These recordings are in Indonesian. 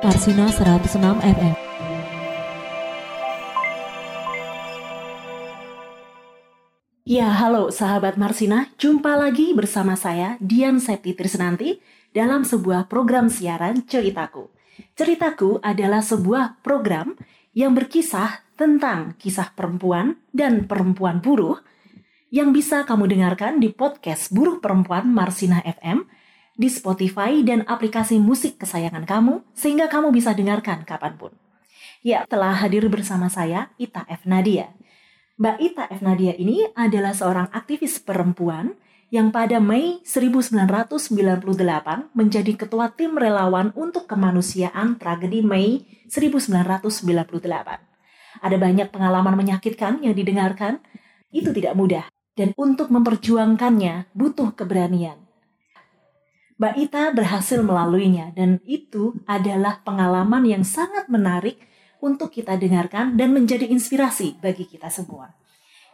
Karsina 106 FM. Ya, halo sahabat Marsina. Jumpa lagi bersama saya, Dian Septi Trisnanti, dalam sebuah program siaran Ceritaku. Ceritaku adalah sebuah program yang berkisah tentang kisah perempuan dan perempuan buruh yang bisa kamu dengarkan di podcast Buruh Perempuan Marsina FM, di Spotify dan aplikasi musik kesayangan kamu, sehingga kamu bisa dengarkan kapan pun. Ya, telah hadir bersama saya, Ita F. Nadia. Mbak Ita F. Nadia ini adalah seorang aktivis perempuan yang pada Mei 1998 menjadi ketua tim relawan untuk kemanusiaan tragedi Mei 1998. Ada banyak pengalaman menyakitkan yang didengarkan, itu tidak mudah dan untuk memperjuangkannya butuh keberanian. Mbak Ita berhasil melaluinya dan itu adalah pengalaman yang sangat menarik untuk kita dengarkan dan menjadi inspirasi bagi kita semua.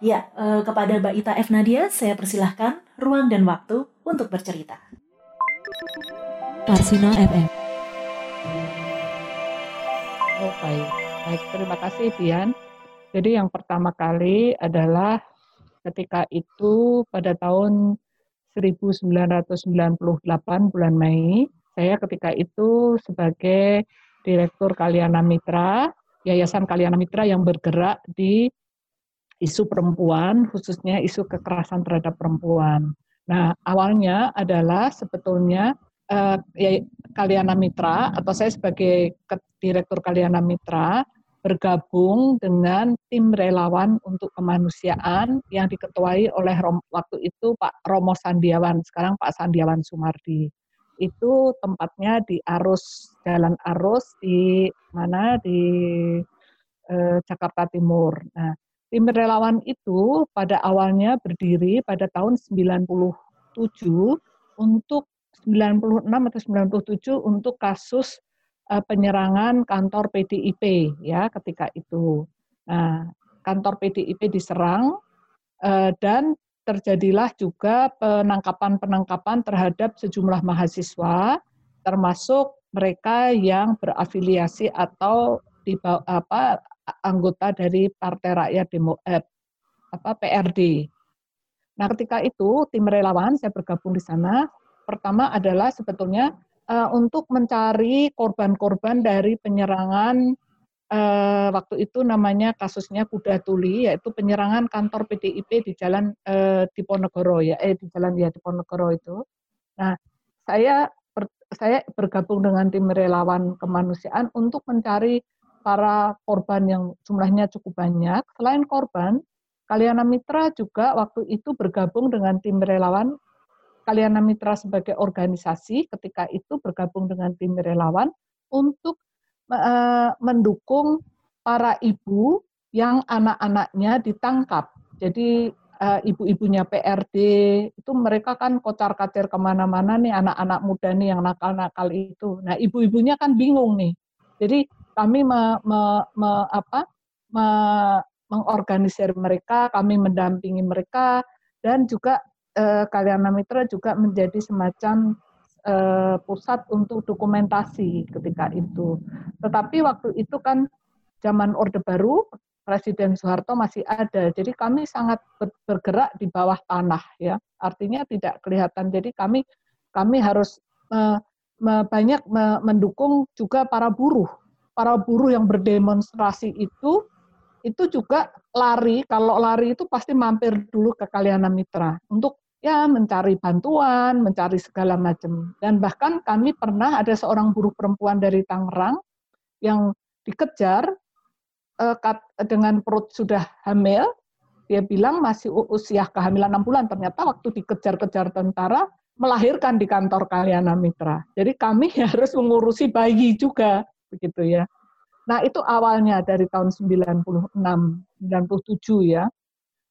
Ya, eh, kepada Mbak Ita F. Nadia, saya persilahkan ruang dan waktu untuk bercerita. Karsina FM. Oh, baik. Baik, terima kasih Dian. Jadi yang pertama kali adalah ketika itu pada tahun 1998 bulan Mei, saya ketika itu sebagai Direktur Kaliana Mitra, Yayasan Kaliana Mitra yang bergerak di isu perempuan, khususnya isu kekerasan terhadap perempuan. Nah, awalnya adalah sebetulnya eh, ya, Kaliana Mitra atau saya sebagai Direktur Kaliana Mitra bergabung dengan tim relawan untuk kemanusiaan yang diketuai oleh waktu itu Pak Romo Sandiawan, sekarang Pak Sandiawan Sumardi. Itu tempatnya di Arus, Jalan Arus di mana di eh, Jakarta Timur. Nah, tim relawan itu pada awalnya berdiri pada tahun 97 untuk 96 atau 97 untuk kasus uh, penyerangan kantor PDIP ya ketika itu. Nah, kantor PDIP diserang uh, dan terjadilah juga penangkapan-penangkapan terhadap sejumlah mahasiswa termasuk mereka yang berafiliasi atau di apa anggota dari Partai Rakyat Demo eh, apa PRD. Nah, ketika itu tim relawan saya bergabung di sana. Pertama adalah sebetulnya uh, untuk mencari korban-korban dari penyerangan uh, waktu itu namanya kasusnya Kuda Tuli yaitu penyerangan kantor PDIP di jalan uh, Diponegoro ya eh di jalan ya Diponegoro itu. Nah, saya ber, saya bergabung dengan tim relawan kemanusiaan untuk mencari para korban yang jumlahnya cukup banyak. Selain korban, Kaliana Mitra juga waktu itu bergabung dengan tim relawan Kaliana Mitra sebagai organisasi ketika itu bergabung dengan tim relawan untuk uh, mendukung para ibu yang anak-anaknya ditangkap. Jadi uh, ibu-ibunya PRD itu mereka kan kocar-kacir ke mana-mana nih anak-anak muda nih yang nakal-nakal itu. Nah ibu-ibunya kan bingung nih. Jadi kami me, me, me, apa, me, mengorganisir mereka, kami mendampingi mereka, dan juga eh, Kalyana Mitra juga menjadi semacam eh, pusat untuk dokumentasi ketika itu. Tetapi waktu itu kan zaman Orde Baru, Presiden Soeharto masih ada. Jadi kami sangat bergerak di bawah tanah ya. Artinya tidak kelihatan. Jadi kami kami harus me, banyak me, mendukung juga para buruh. Para buruh yang berdemonstrasi itu itu juga lari, kalau lari itu pasti mampir dulu ke Kaliana Mitra untuk ya mencari bantuan, mencari segala macam. Dan bahkan kami pernah ada seorang buruh perempuan dari Tangerang yang dikejar eh, dengan perut sudah hamil, dia bilang masih usia kehamilan 6 bulan, ternyata waktu dikejar-kejar tentara, melahirkan di kantor Kaliana Mitra. Jadi kami harus mengurusi bayi juga, begitu ya. Nah itu awalnya dari tahun 96, 97 ya.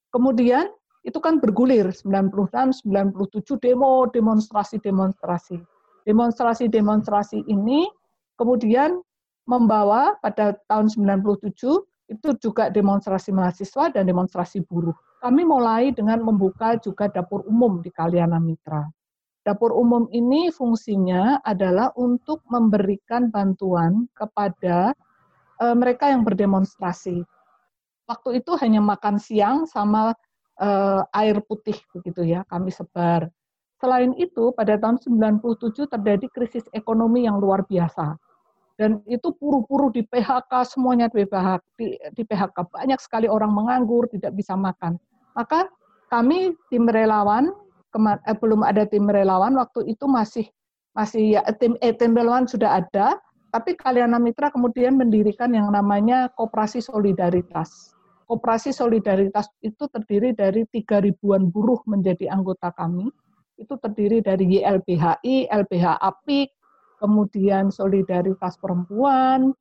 Kemudian itu kan bergulir 96, 97 demo, demonstrasi, demonstrasi. Demonstrasi-demonstrasi ini kemudian membawa pada tahun 97 itu juga demonstrasi mahasiswa dan demonstrasi buruh. Kami mulai dengan membuka juga dapur umum di Kaliana Mitra. dapur umum ini fungsinya adalah untuk memberikan bantuan kepada uh, mereka yang berdemonstrasi. Waktu itu hanya makan siang sama uh, air putih begitu ya, kami sebar. Selain itu, pada tahun 97 terjadi krisis ekonomi yang luar biasa. Dan itu puru-puru di PHK, semuanya di PHK, di, di PHK. Banyak sekali orang menganggur, tidak bisa makan. Maka kami tim relawan, kemar, eh, belum ada tim relawan, waktu itu masih masih ya, tim, eh, tim relawan sudah ada, tapi Kaliana Mitra kemudian mendirikan yang namanya Koperasi Solidaritas. Koperasi Solidaritas itu terdiri dari tiga ribuan buruh menjadi anggota kami. Itu terdiri dari YLBHI, LBH APIK, kemudian Solidaritas Perempuan.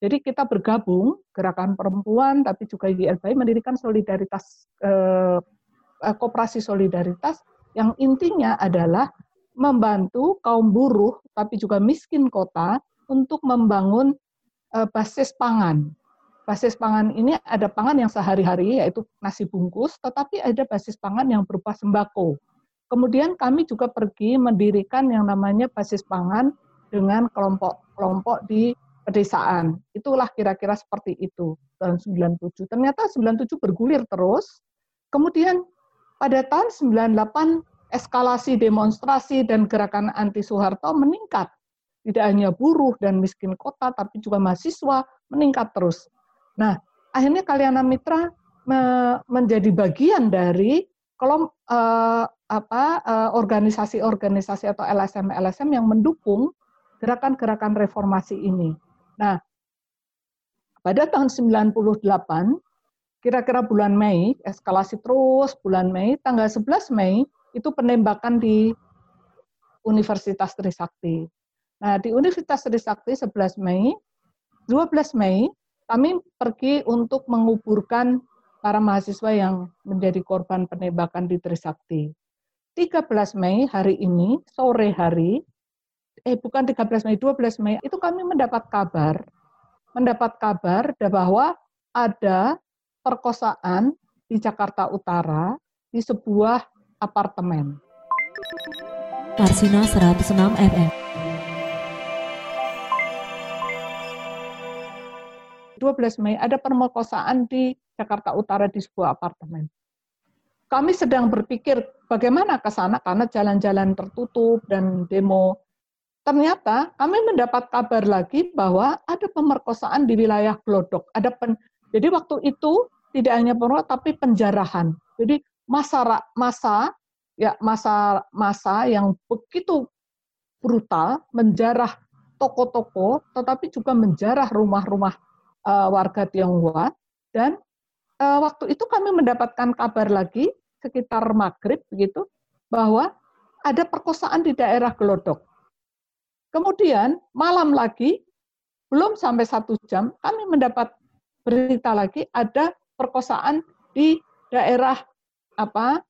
Jadi kita bergabung, gerakan perempuan, tapi juga YLBHI mendirikan solidaritas, eh, eh, koperasi solidaritas yang intinya adalah membantu kaum buruh, tapi juga miskin kota untuk membangun uh, basis pangan. Basis pangan ini ada pangan yang sehari-hari yaitu nasi bungkus, tetapi ada basis pangan yang berupa sembako. Kemudian kami juga pergi mendirikan yang namanya basis pangan dengan kelompok-kelompok di pedesaan. Itulah kira-kira seperti itu tahun 97. Ternyata 97 bergulir terus. Kemudian pada tahun 98 eskalasi demonstrasi dan gerakan anti Soeharto meningkat tidak hanya buruh dan miskin kota, tapi juga mahasiswa meningkat terus. Nah, akhirnya Kaliana Mitra me menjadi bagian dari kolom uh, apa uh, organisasi-organisasi atau LSM-LSM yang mendukung gerakan-gerakan reformasi ini. Nah, pada tahun 98 kira-kira bulan Mei, eskalasi terus bulan Mei, tanggal 11 Mei itu penembakan di Universitas Trisakti. Nah, di Universitas Trisakti 11 Mei, 12 Mei, kami pergi untuk menguburkan para mahasiswa yang menjadi korban penembakan di Trisakti. 13 Mei hari ini, sore hari, eh bukan 13 Mei, 12 Mei, itu kami mendapat kabar, mendapat kabar bahwa ada perkosaan di Jakarta Utara di sebuah apartemen. Karsina 106 FM 12 Mei ada pemerkosaan di Jakarta Utara di sebuah apartemen. Kami sedang berpikir bagaimana ke sana karena jalan-jalan tertutup dan demo. Ternyata kami mendapat kabar lagi bahwa ada pemerkosaan di wilayah Glodok. Ada pen, jadi waktu itu tidak hanya pemerkosaan tapi penjarahan. Jadi masa masa ya masa masa yang begitu brutal menjarah toko-toko tetapi juga menjarah rumah-rumah uh, warga Tionghoa dan uh, waktu itu kami mendapatkan kabar lagi sekitar maghrib begitu bahwa ada perkosaan di daerah Gelodok. Kemudian malam lagi belum sampai satu jam kami mendapat berita lagi ada perkosaan di daerah apa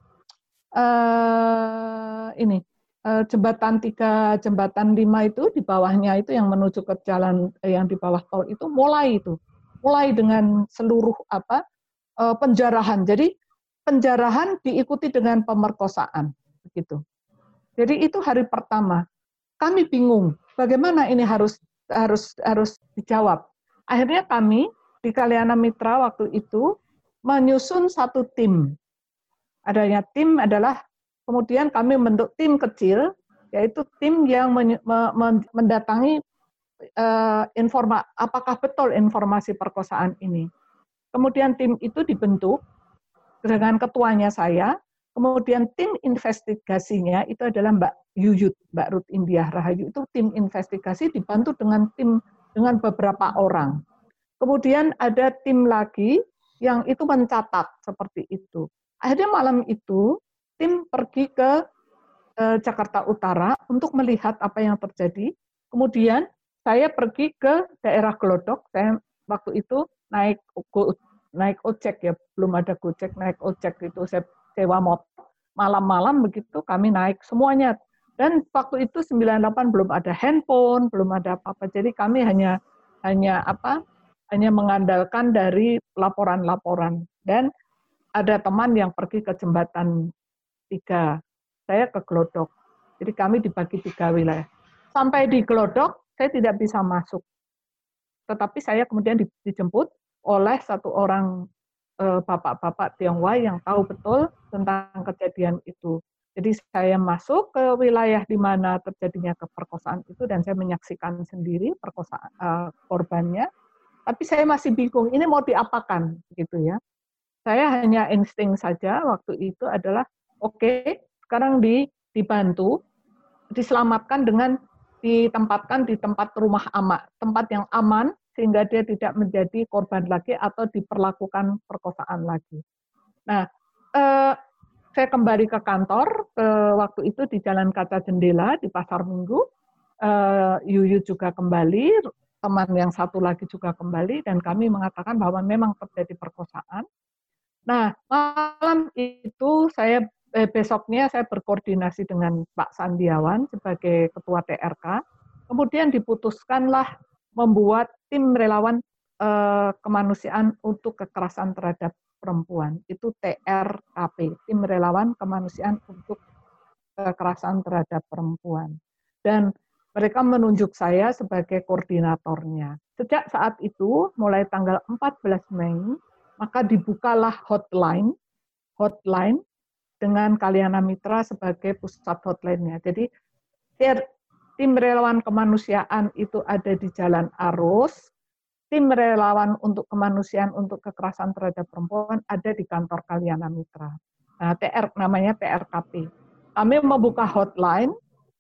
uh, ini uh, jembatan tiga jembatan lima itu di bawahnya itu yang menuju ke jalan yang di bawah tol itu mulai itu mulai dengan seluruh apa uh, penjarahan. Jadi penjarahan diikuti dengan pemerkosaan begitu. Jadi itu hari pertama. Kami bingung bagaimana ini harus harus harus dijawab. Akhirnya kami di Kaliana Mitra waktu itu menyusun satu tim. Adanya tim adalah kemudian kami membentuk tim kecil yaitu tim yang mendatangi uh, informa apakah betul informasi perkosaan ini. Kemudian tim itu dibentuk dengan ketuanya saya, kemudian tim investigasinya itu adalah Mbak Yuyut, Mbak Ruth India Rahayu itu tim investigasi dibantu dengan tim dengan beberapa orang. Kemudian ada tim lagi yang itu mencatat seperti itu. Akhirnya malam itu tim pergi ke eh, Jakarta Utara untuk melihat apa yang terjadi. Kemudian saya pergi ke daerah Glodok. Saya waktu itu naik naik ojek ya, belum ada gojek, naik ojek itu saya sewa motor. Malam-malam begitu kami naik semuanya. Dan waktu itu 98 belum ada handphone, belum ada apa-apa. Jadi kami hanya hanya apa? Hanya mengandalkan dari laporan-laporan. Dan ada teman yang pergi ke jembatan tiga. Saya ke Glodok. Jadi kami dibagi tiga wilayah. Sampai di Glodok, saya tidak bisa masuk. Tetapi saya kemudian dijemput oleh satu orang eh, bapak-bapak Tionghoa yang tahu betul tentang kejadian itu. Jadi saya masuk ke wilayah di mana terjadinya keperkosaan itu dan saya menyaksikan sendiri perkosaan uh, korbannya. Tapi saya masih bingung, ini mau diapakan gitu ya. Saya hanya insting saja waktu itu adalah oke, okay, sekarang di, dibantu, diselamatkan dengan ditempatkan di tempat rumah amak, tempat yang aman sehingga dia tidak menjadi korban lagi atau diperlakukan perkosaan lagi. Nah, eh, saya kembali ke kantor ke waktu itu di Jalan Kaca Jendela di Pasar Minggu. Uh, Yuyu juga kembali, teman yang satu lagi juga kembali dan kami mengatakan bahwa memang terjadi perkosaan. Nah, malam itu saya eh, besoknya saya berkoordinasi dengan Pak Sandiawan sebagai ketua TRK. Kemudian diputuskanlah membuat tim relawan eh, kemanusiaan untuk kekerasan terhadap perempuan. Itu TRKP, Tim Relawan Kemanusiaan untuk Kekerasan Terhadap Perempuan. Dan mereka menunjuk saya sebagai koordinatornya. Sejak saat itu, mulai tanggal 14 Mei, maka dibukalah hotline, hotline dengan Kaliana Mitra sebagai pusat hotline-nya. Jadi tim relawan kemanusiaan itu ada di Jalan Arus, tim relawan untuk kemanusiaan untuk kekerasan terhadap perempuan ada di kantor Kaliana Mitra. Nah, TR namanya TRKP. Kami membuka hotline.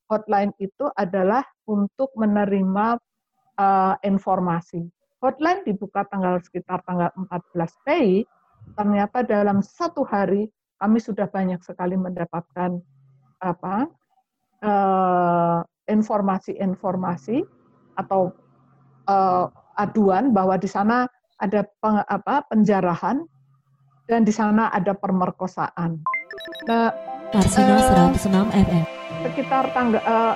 Hotline itu adalah untuk menerima uh, informasi. Hotline dibuka tanggal sekitar tanggal 14 Mei. Ternyata dalam satu hari kami sudah banyak sekali mendapatkan apa uh, informasi-informasi atau uh, aduan bahwa di sana ada peng, apa, penjarahan dan di sana ada pemerkosaan. Nah, uh, 106 FM. Sekitar tangga, uh,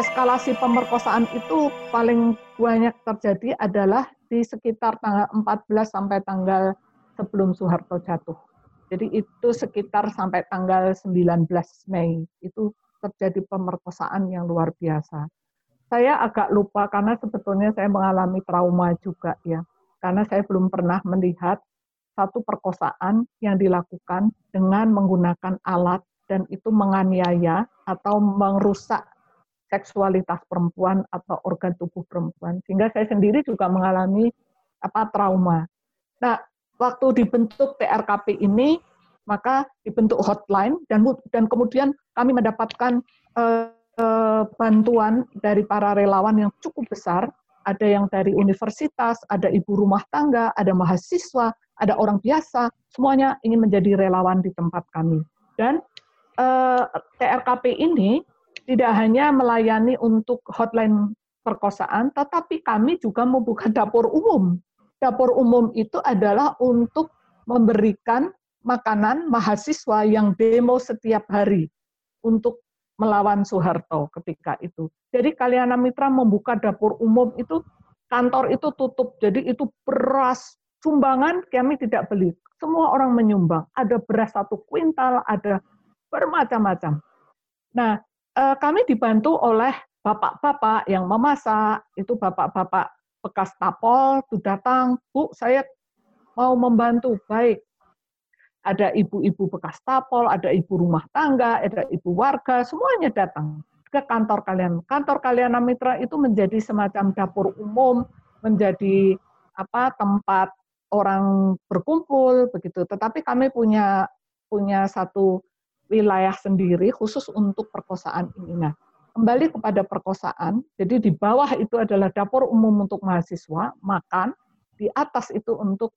eskalasi pemerkosaan itu paling banyak terjadi adalah di sekitar tanggal 14 sampai tanggal sebelum Soeharto jatuh. Jadi itu sekitar sampai tanggal 19 Mei itu terjadi pemerkosaan yang luar biasa saya agak lupa karena sebetulnya saya mengalami trauma juga ya. Karena saya belum pernah melihat satu perkosaan yang dilakukan dengan menggunakan alat dan itu menganiaya atau merusak seksualitas perempuan atau organ tubuh perempuan. Sehingga saya sendiri juga mengalami apa trauma. Nah, waktu dibentuk TRKP ini maka dibentuk hotline dan dan kemudian kami mendapatkan eh, Eh, bantuan dari para relawan yang cukup besar. Ada yang dari universitas, ada ibu rumah tangga, ada mahasiswa, ada orang biasa, semuanya ingin menjadi relawan di tempat kami. Dan eh, TRKP ini tidak hanya melayani untuk hotline perkosaan, tetapi kami juga membuka dapur umum. Dapur umum itu adalah untuk memberikan makanan mahasiswa yang demo setiap hari untuk melawan Soeharto ketika itu. Jadi Kaliana Mitra membuka dapur umum itu, kantor itu tutup. Jadi itu beras, sumbangan kami tidak beli. Semua orang menyumbang. Ada beras satu kuintal, ada bermacam-macam. Nah, eh, kami dibantu oleh bapak-bapak yang memasak, itu bapak-bapak bekas tapol, itu datang, Bu, saya mau membantu. Baik, ada ibu-ibu bekas tapol, ada ibu rumah tangga, ada ibu warga, semuanya datang ke kantor kalian. Kantor kalian Mitra itu menjadi semacam dapur umum, menjadi apa tempat orang berkumpul begitu. Tetapi kami punya punya satu wilayah sendiri khusus untuk perkosaan ini. Nah, kembali kepada perkosaan, jadi di bawah itu adalah dapur umum untuk mahasiswa, makan, di atas itu untuk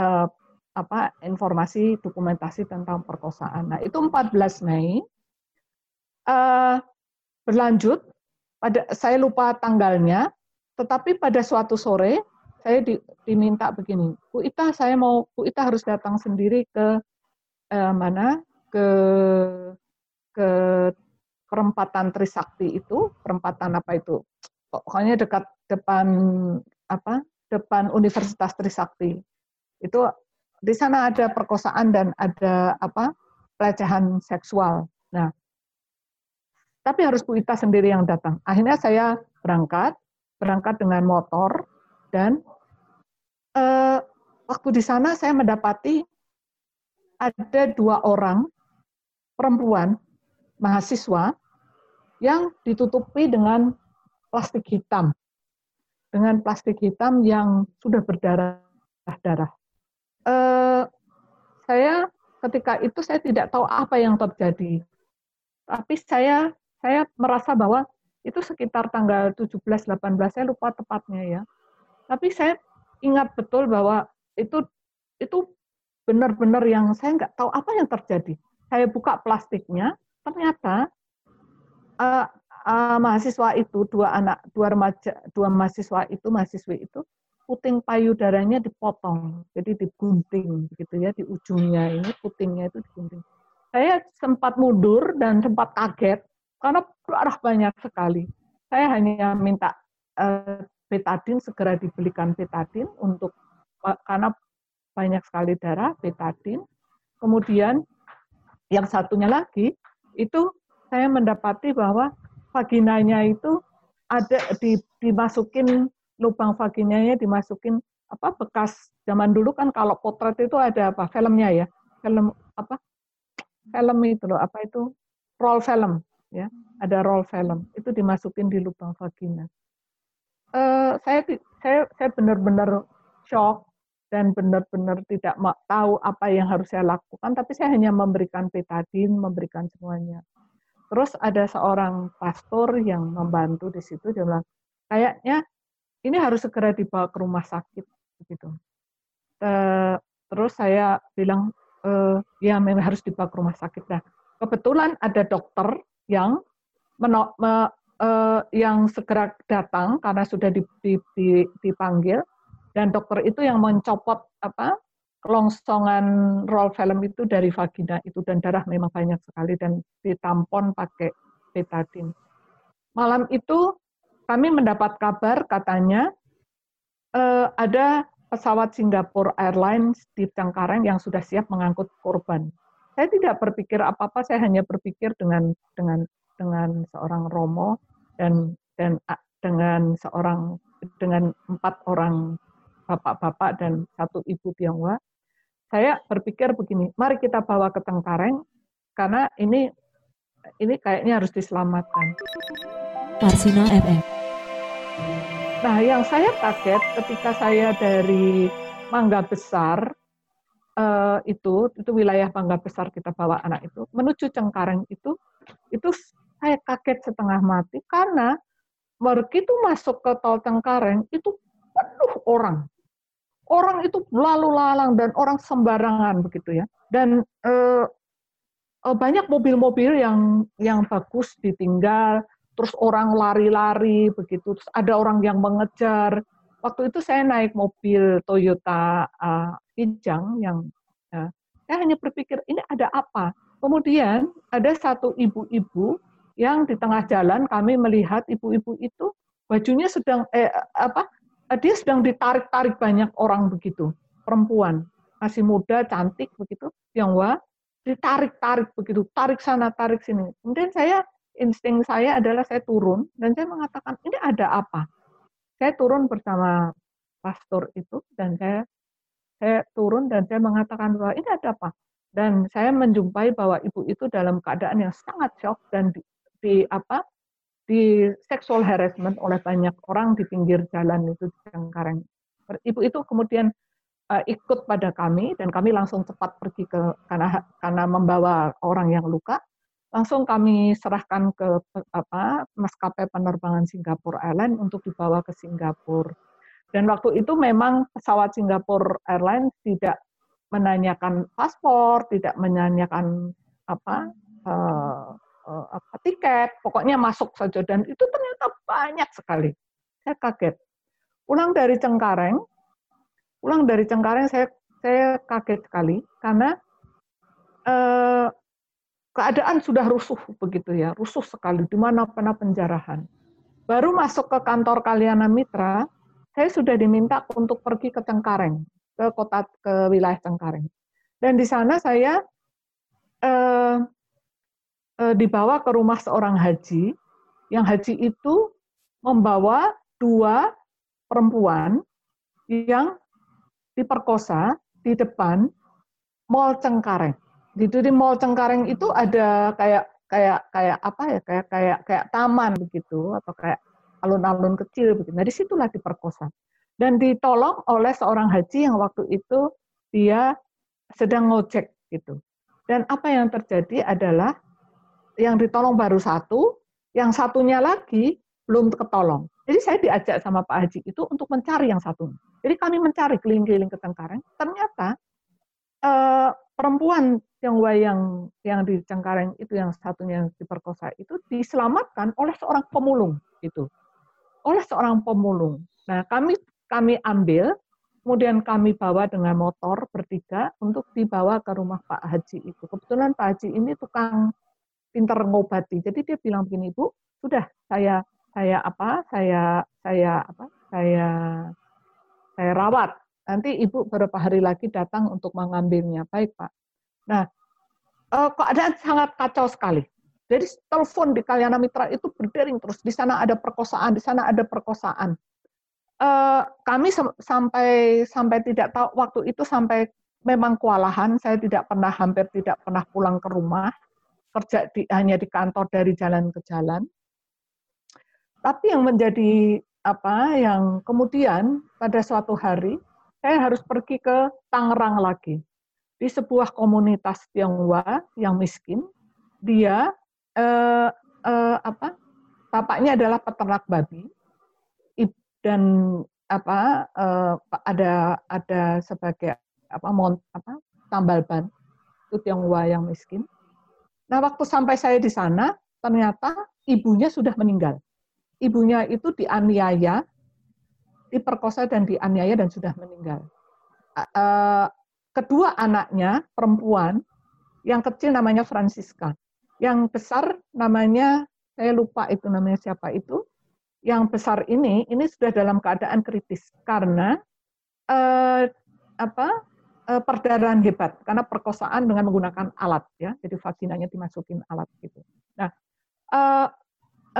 uh, apa informasi dokumentasi tentang perkosaan. Nah, itu 14 Mei. Uh, berlanjut pada saya lupa tanggalnya, tetapi pada suatu sore saya di, diminta begini, Bu Ita saya mau Bu Ita harus datang sendiri ke uh, mana ke ke perempatan Trisakti itu, perempatan apa itu? Pokoknya dekat depan apa? depan Universitas Trisakti. Itu di sana ada perkosaan dan ada apa pelecehan seksual. Nah, tapi harus Bu Ita sendiri yang datang. Akhirnya saya berangkat, berangkat dengan motor dan eh, waktu di sana saya mendapati ada dua orang perempuan mahasiswa yang ditutupi dengan plastik hitam. Dengan plastik hitam yang sudah berdarah-darah. Eh, saya ketika itu saya tidak tahu apa yang terjadi. Tapi saya saya merasa bahwa itu sekitar tanggal 17 18 saya lupa tepatnya ya. Tapi saya ingat betul bahwa itu itu benar-benar yang saya nggak tahu apa yang terjadi. Saya buka plastiknya, ternyata uh, uh, mahasiswa itu dua anak dua remaja dua mahasiswa itu mahasiswi itu puting payudaranya dipotong, jadi digunting gitu ya di ujungnya ini putingnya itu digunting. Saya sempat mundur dan sempat kaget karena darah banyak sekali. Saya hanya minta uh, betadin segera dibelikan betadin untuk karena banyak sekali darah betadin. Kemudian yang satunya lagi itu saya mendapati bahwa vaginanya itu ada di, dimasukin lubang vaginanya dimasukin apa bekas zaman dulu kan kalau potret itu ada apa filmnya ya film apa film itu loh apa itu roll film ya ada roll film itu dimasukin di lubang vagina. Uh, saya saya saya benar-benar shock dan benar-benar tidak tahu apa yang harus saya lakukan tapi saya hanya memberikan petadin memberikan semuanya terus ada seorang pastor yang membantu di situ dia bilang kayaknya ini harus segera dibawa ke rumah sakit begitu. terus saya bilang e, ya memang harus dibawa ke rumah sakit. Nah, kebetulan ada dokter yang me, e, yang segera datang karena sudah dipanggil dan dokter itu yang mencopot apa kelongsongan roll film itu dari vagina itu dan darah memang banyak sekali dan ditampon pakai betadine. Malam itu kami mendapat kabar katanya uh, ada pesawat Singapore Airlines di Cengkareng yang sudah siap mengangkut korban. Saya tidak berpikir apa-apa, saya hanya berpikir dengan dengan dengan seorang Romo dan dan dengan seorang dengan empat orang bapak-bapak dan satu ibu Tionghoa. Saya berpikir begini, mari kita bawa ke Tengkareng karena ini ini kayaknya harus diselamatkan. Marsina FM. Nah, yang saya kaget ketika saya dari Mangga Besar uh, itu itu wilayah Mangga Besar kita bawa anak itu menuju Cengkareng itu itu saya kaget setengah mati karena begitu masuk ke tol Cengkareng itu penuh orang. Orang itu lalu lalang dan orang sembarangan begitu ya. Dan uh, banyak mobil-mobil yang yang bagus ditinggal, terus orang lari-lari begitu, terus ada orang yang mengejar. Waktu itu saya naik mobil Toyota uh, Kijang yang uh, saya hanya berpikir ini ada apa. Kemudian ada satu ibu-ibu yang di tengah jalan kami melihat ibu-ibu itu bajunya sedang eh, apa dia sedang ditarik-tarik banyak orang begitu perempuan masih muda cantik begitu wah ditarik-tarik begitu tarik sana tarik sini kemudian saya insting saya adalah saya turun dan saya mengatakan ini ada apa. Saya turun bersama pastor itu dan saya saya turun dan saya mengatakan bahwa ini ada apa. Dan saya menjumpai bahwa ibu itu dalam keadaan yang sangat shock dan di, di apa di sexual harassment oleh banyak orang di pinggir jalan itu di Cengkareng. Ibu itu kemudian uh, ikut pada kami dan kami langsung cepat pergi ke karena karena membawa orang yang luka langsung kami serahkan ke apa maskapai penerbangan Singapore Airlines untuk dibawa ke Singapura. Dan waktu itu memang pesawat Singapore Airlines tidak menanyakan paspor, tidak menanyakan apa, uh, apa tiket, pokoknya masuk saja dan itu ternyata banyak sekali. Saya kaget. Pulang dari Cengkareng, pulang dari Cengkareng saya saya kaget sekali karena uh, keadaan sudah rusuh begitu ya, rusuh sekali di mana pernah penjarahan. Baru masuk ke kantor Kaliana Mitra, saya sudah diminta untuk pergi ke Cengkareng, ke kota ke wilayah Cengkareng. Dan di sana saya eh, eh, dibawa ke rumah seorang haji, yang haji itu membawa dua perempuan yang diperkosa di depan Mall Cengkareng. Di di Mall Cengkareng itu ada kayak kayak kayak apa ya kayak kayak kayak taman begitu atau kayak alun-alun kecil begitu. Nah di situlah diperkosa dan ditolong oleh seorang haji yang waktu itu dia sedang ngojek gitu. Dan apa yang terjadi adalah yang ditolong baru satu, yang satunya lagi belum ketolong. Jadi saya diajak sama Pak Haji itu untuk mencari yang satu. Jadi kami mencari keliling-keliling ke Cengkareng. Ternyata eh, perempuan Tionghoa yang yang di Cengkareng itu yang satunya yang diperkosa itu diselamatkan oleh seorang pemulung itu. Oleh seorang pemulung. Nah, kami kami ambil kemudian kami bawa dengan motor bertiga untuk dibawa ke rumah Pak Haji itu. Kebetulan Pak Haji ini tukang pinter ngobati. Jadi dia bilang begini, Bu, sudah saya saya apa? Saya saya apa? Saya saya rawat. Nanti Ibu beberapa hari lagi datang untuk mengambilnya. Baik, Pak. Nah, eh, keadaan sangat kacau sekali. Jadi telepon di Kalyana Mitra itu berdering terus. Di sana ada perkosaan, di sana ada perkosaan. Eh, kami sampai sampai tidak tahu waktu itu sampai memang kewalahan. Saya tidak pernah hampir tidak pernah pulang ke rumah kerja di, hanya di kantor dari jalan ke jalan. Tapi yang menjadi apa yang kemudian pada suatu hari saya harus pergi ke Tangerang lagi di sebuah komunitas Tionghoa yang miskin. Dia eh, eh, apa bapaknya adalah peternak babi dan apa uh, ada ada sebagai apa mont, apa tambal ban itu Tionghoa yang miskin. Nah, waktu sampai saya di sana, ternyata ibunya sudah meninggal. Ibunya itu dianiaya, diperkosa dan dianiaya dan sudah meninggal. Uh, kedua anaknya perempuan, yang kecil namanya Francisca, yang besar namanya saya lupa itu namanya siapa itu, yang besar ini ini sudah dalam keadaan kritis karena eh, apa perdarahan hebat karena perkosaan dengan menggunakan alat ya jadi vaginanya dimasukin alat gitu. Nah eh,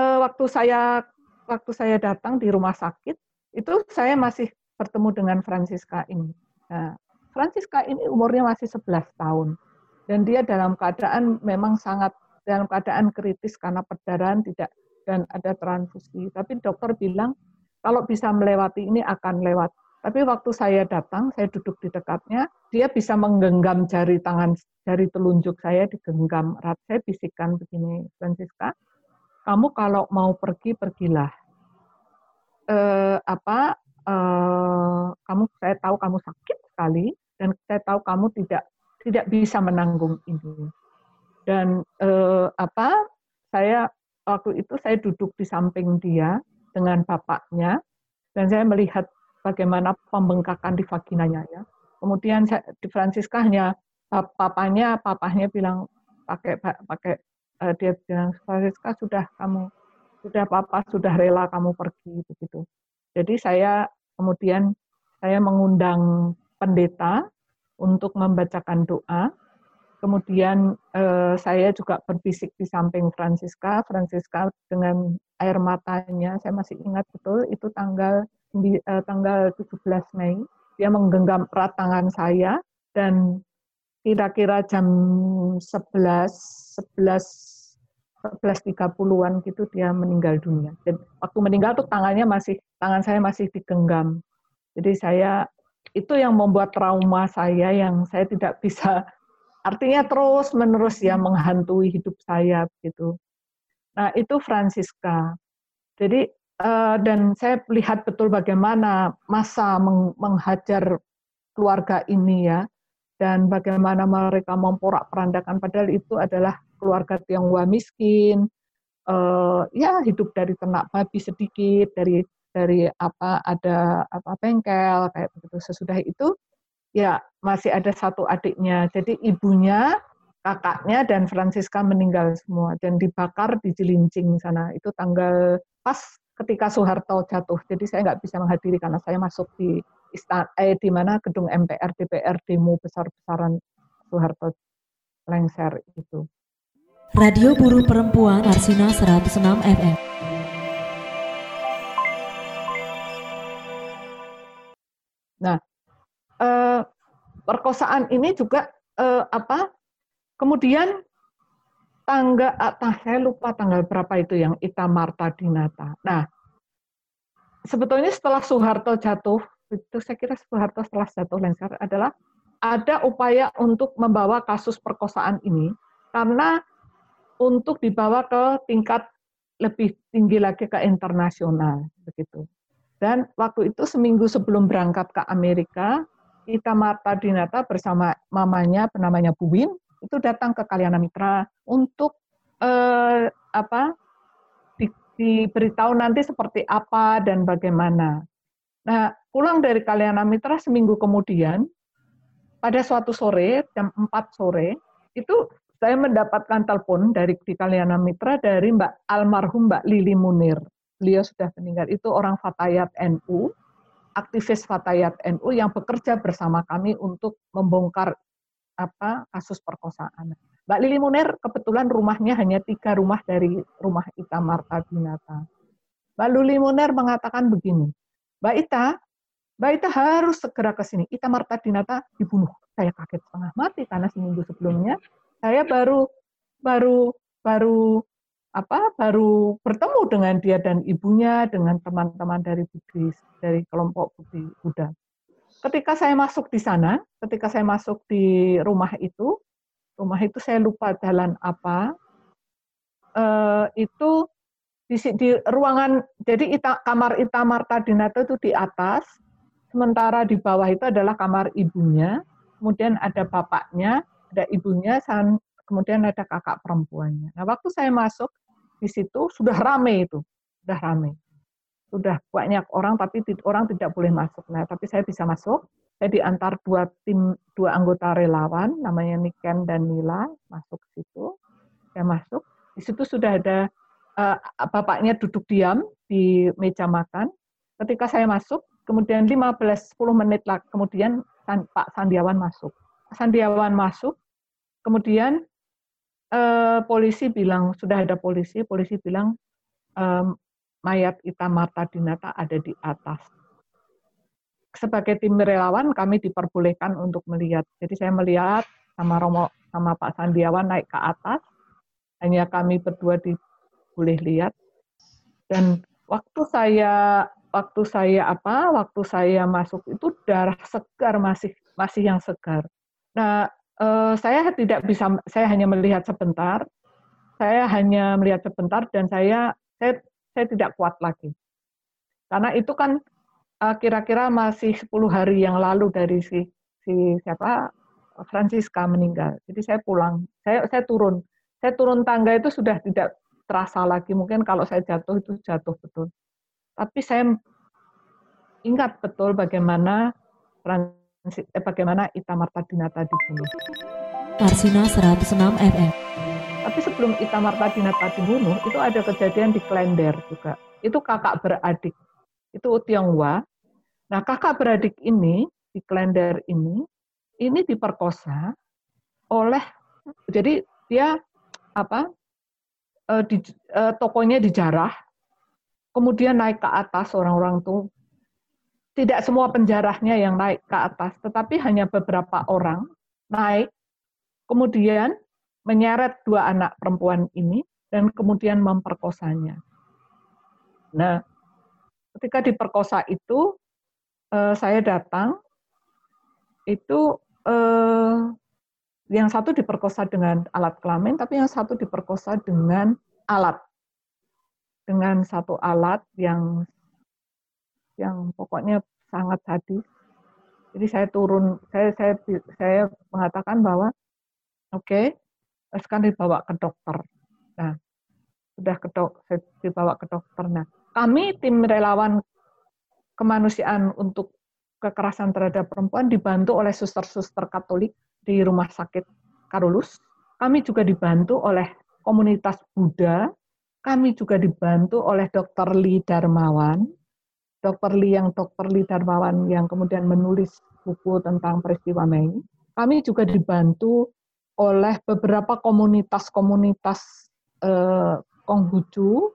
eh, waktu saya waktu saya datang di rumah sakit itu saya masih bertemu dengan Francisca ini. Nah, Francisca ini umurnya masih 11 tahun dan dia dalam keadaan memang sangat dalam keadaan kritis karena perdarahan tidak dan ada transfusi. Tapi dokter bilang kalau bisa melewati ini akan lewat. Tapi waktu saya datang, saya duduk di dekatnya, dia bisa menggenggam jari tangan, jari telunjuk saya digenggam erat. Saya bisikan begini, Francisca, kamu kalau mau pergi, pergilah. Eh, apa? Eh, kamu, saya tahu kamu sakit sekali, dan saya tahu kamu tidak tidak bisa menanggung ini. Dan eh, apa? Saya waktu itu saya duduk di samping dia dengan bapaknya dan saya melihat bagaimana pembengkakan di vaginanya ya. Kemudian di Francisca hanya papanya papahnya bilang pakai pakai uh, dia bilang Francisca sudah kamu sudah papa sudah rela kamu pergi begitu. Jadi saya kemudian saya mengundang pendeta untuk membacakan doa Kemudian eh, saya juga berbisik di samping Francisca. Francisca dengan air matanya, saya masih ingat betul itu tanggal di, eh, tanggal 17 Mei. Dia menggenggam erat tangan saya dan kira-kira jam 11 11 11.30-an gitu dia meninggal dunia. Dan waktu meninggal tuh tangannya masih tangan saya masih digenggam. Jadi saya itu yang membuat trauma saya yang saya tidak bisa Artinya terus menerus ya menghantui hidup saya gitu. Nah itu Francisca. Jadi uh, dan saya lihat betul bagaimana masa meng menghajar keluarga ini ya. Dan bagaimana mereka memporak perandakan. Padahal itu adalah keluarga Tionghoa miskin. Uh, ya hidup dari ternak babi sedikit dari dari apa ada apa bengkel kayak begitu. Sesudah itu ya masih ada satu adiknya. Jadi ibunya, kakaknya, dan Francisca meninggal semua. Dan dibakar di Cilincing sana. Itu tanggal pas ketika Soeharto jatuh. Jadi saya nggak bisa menghadiri karena saya masuk di istana, eh, di mana gedung MPR, DPR demo besar-besaran Soeharto lengser itu. Radio Buruh Perempuan Arsina 106 FM. Nah, eh, perkosaan ini juga eh, apa? Kemudian tangga, ah, saya lupa tanggal berapa itu yang Ita Marta Dinata. Nah, sebetulnya setelah Soeharto jatuh, itu saya kira Soeharto setelah jatuh lengser adalah ada upaya untuk membawa kasus perkosaan ini karena untuk dibawa ke tingkat lebih tinggi lagi ke internasional begitu. Dan waktu itu seminggu sebelum berangkat ke Amerika, Ita Marta Dinata bersama mamanya, penamanya Bu Win, itu datang ke Kalyana Mitra untuk eh, apa di, diberitahu nanti seperti apa dan bagaimana. Nah, pulang dari Kalyana Mitra seminggu kemudian, pada suatu sore, jam 4 sore, itu saya mendapatkan telepon dari di Kalyana Mitra dari Mbak almarhum Mbak Lili Munir. Beliau sudah meninggal. Itu orang Fatayat NU, aktivis Fatayat NU yang bekerja bersama kami untuk membongkar apa kasus perkosaan. Mbak Lili Munir kebetulan rumahnya hanya tiga rumah dari rumah Ita Marta Dinata. Mbak Lili Munir mengatakan begini, Mbak Ita, Mbak Ita harus segera ke sini. Ita Marta Dinata dibunuh. Saya kaget setengah mati karena seminggu sebelumnya saya baru baru baru apa baru bertemu dengan dia dan ibunya dengan teman-teman dari Budi dari kelompok Budi Buddha. Ketika saya masuk di sana, ketika saya masuk di rumah itu, rumah itu saya lupa jalan apa, eh, itu di, di ruangan jadi ita, kamar Ita Marta Dinata itu di atas, sementara di bawah itu adalah kamar ibunya, kemudian ada bapaknya, ada ibunya, kemudian ada kakak perempuannya. Nah, waktu saya masuk di situ sudah rame itu, sudah rame. Sudah banyak orang, tapi orang tidak boleh masuk. Nah, tapi saya bisa masuk. Saya diantar dua tim, dua anggota relawan, namanya Niken dan Nila, masuk ke situ. Saya masuk. Di situ sudah ada uh, bapaknya duduk diam di meja makan. Ketika saya masuk, kemudian 15-10 menit lah, kemudian Pak Sandiawan masuk. Sandiawan masuk, Kemudian eh, polisi bilang sudah ada polisi, polisi bilang eh, mayat Ita Marta Dinata ada di atas. Sebagai tim relawan kami diperbolehkan untuk melihat. Jadi saya melihat sama Romo sama Pak Sandiawan naik ke atas, hanya kami berdua di boleh lihat. Dan waktu saya waktu saya apa? Waktu saya masuk itu darah segar masih masih yang segar. Nah, uh, saya tidak bisa, saya hanya melihat sebentar, saya hanya melihat sebentar dan saya saya, saya tidak kuat lagi. Karena itu kan uh, kira-kira masih 10 hari yang lalu dari si si siapa Francisca meninggal. Jadi saya pulang, saya saya turun. Saya turun tangga itu sudah tidak terasa lagi. Mungkin kalau saya jatuh itu jatuh betul. Tapi saya ingat betul bagaimana Francisca eh, bagaimana Ita Marta Dinata dibunuh. Arsina 106 FM. Tapi sebelum Ita Marta Dinata dibunuh, itu ada kejadian di Klender juga. Itu kakak beradik. Itu Tionghoa. Nah, kakak beradik ini, di Klender ini, ini diperkosa oleh, jadi dia apa, eh, di, eh, tokonya dijarah, kemudian naik ke atas orang-orang tuh tidak semua penjarahnya yang naik ke atas, tetapi hanya beberapa orang naik, kemudian menyeret dua anak perempuan ini dan kemudian memperkosanya. Nah, ketika diperkosa itu, eh, saya datang, itu eh, yang satu diperkosa dengan alat kelamin, tapi yang satu diperkosa dengan alat, dengan satu alat yang yang pokoknya sangat sadis. Jadi saya turun, saya saya saya mengatakan bahwa oke, okay, sekarang dibawa ke dokter. Nah, sudah ke dok, dibawa ke dokter. Nah, kami tim relawan kemanusiaan untuk kekerasan terhadap perempuan dibantu oleh suster-suster Katolik di Rumah Sakit Karulus. Kami juga dibantu oleh komunitas Buddha. Kami juga dibantu oleh Dr. Lee Darmawan Dr. Li yang Dr. Li Darmawan yang kemudian menulis buku tentang peristiwa Mei. Kami juga dibantu oleh beberapa komunitas-komunitas eh, Konghucu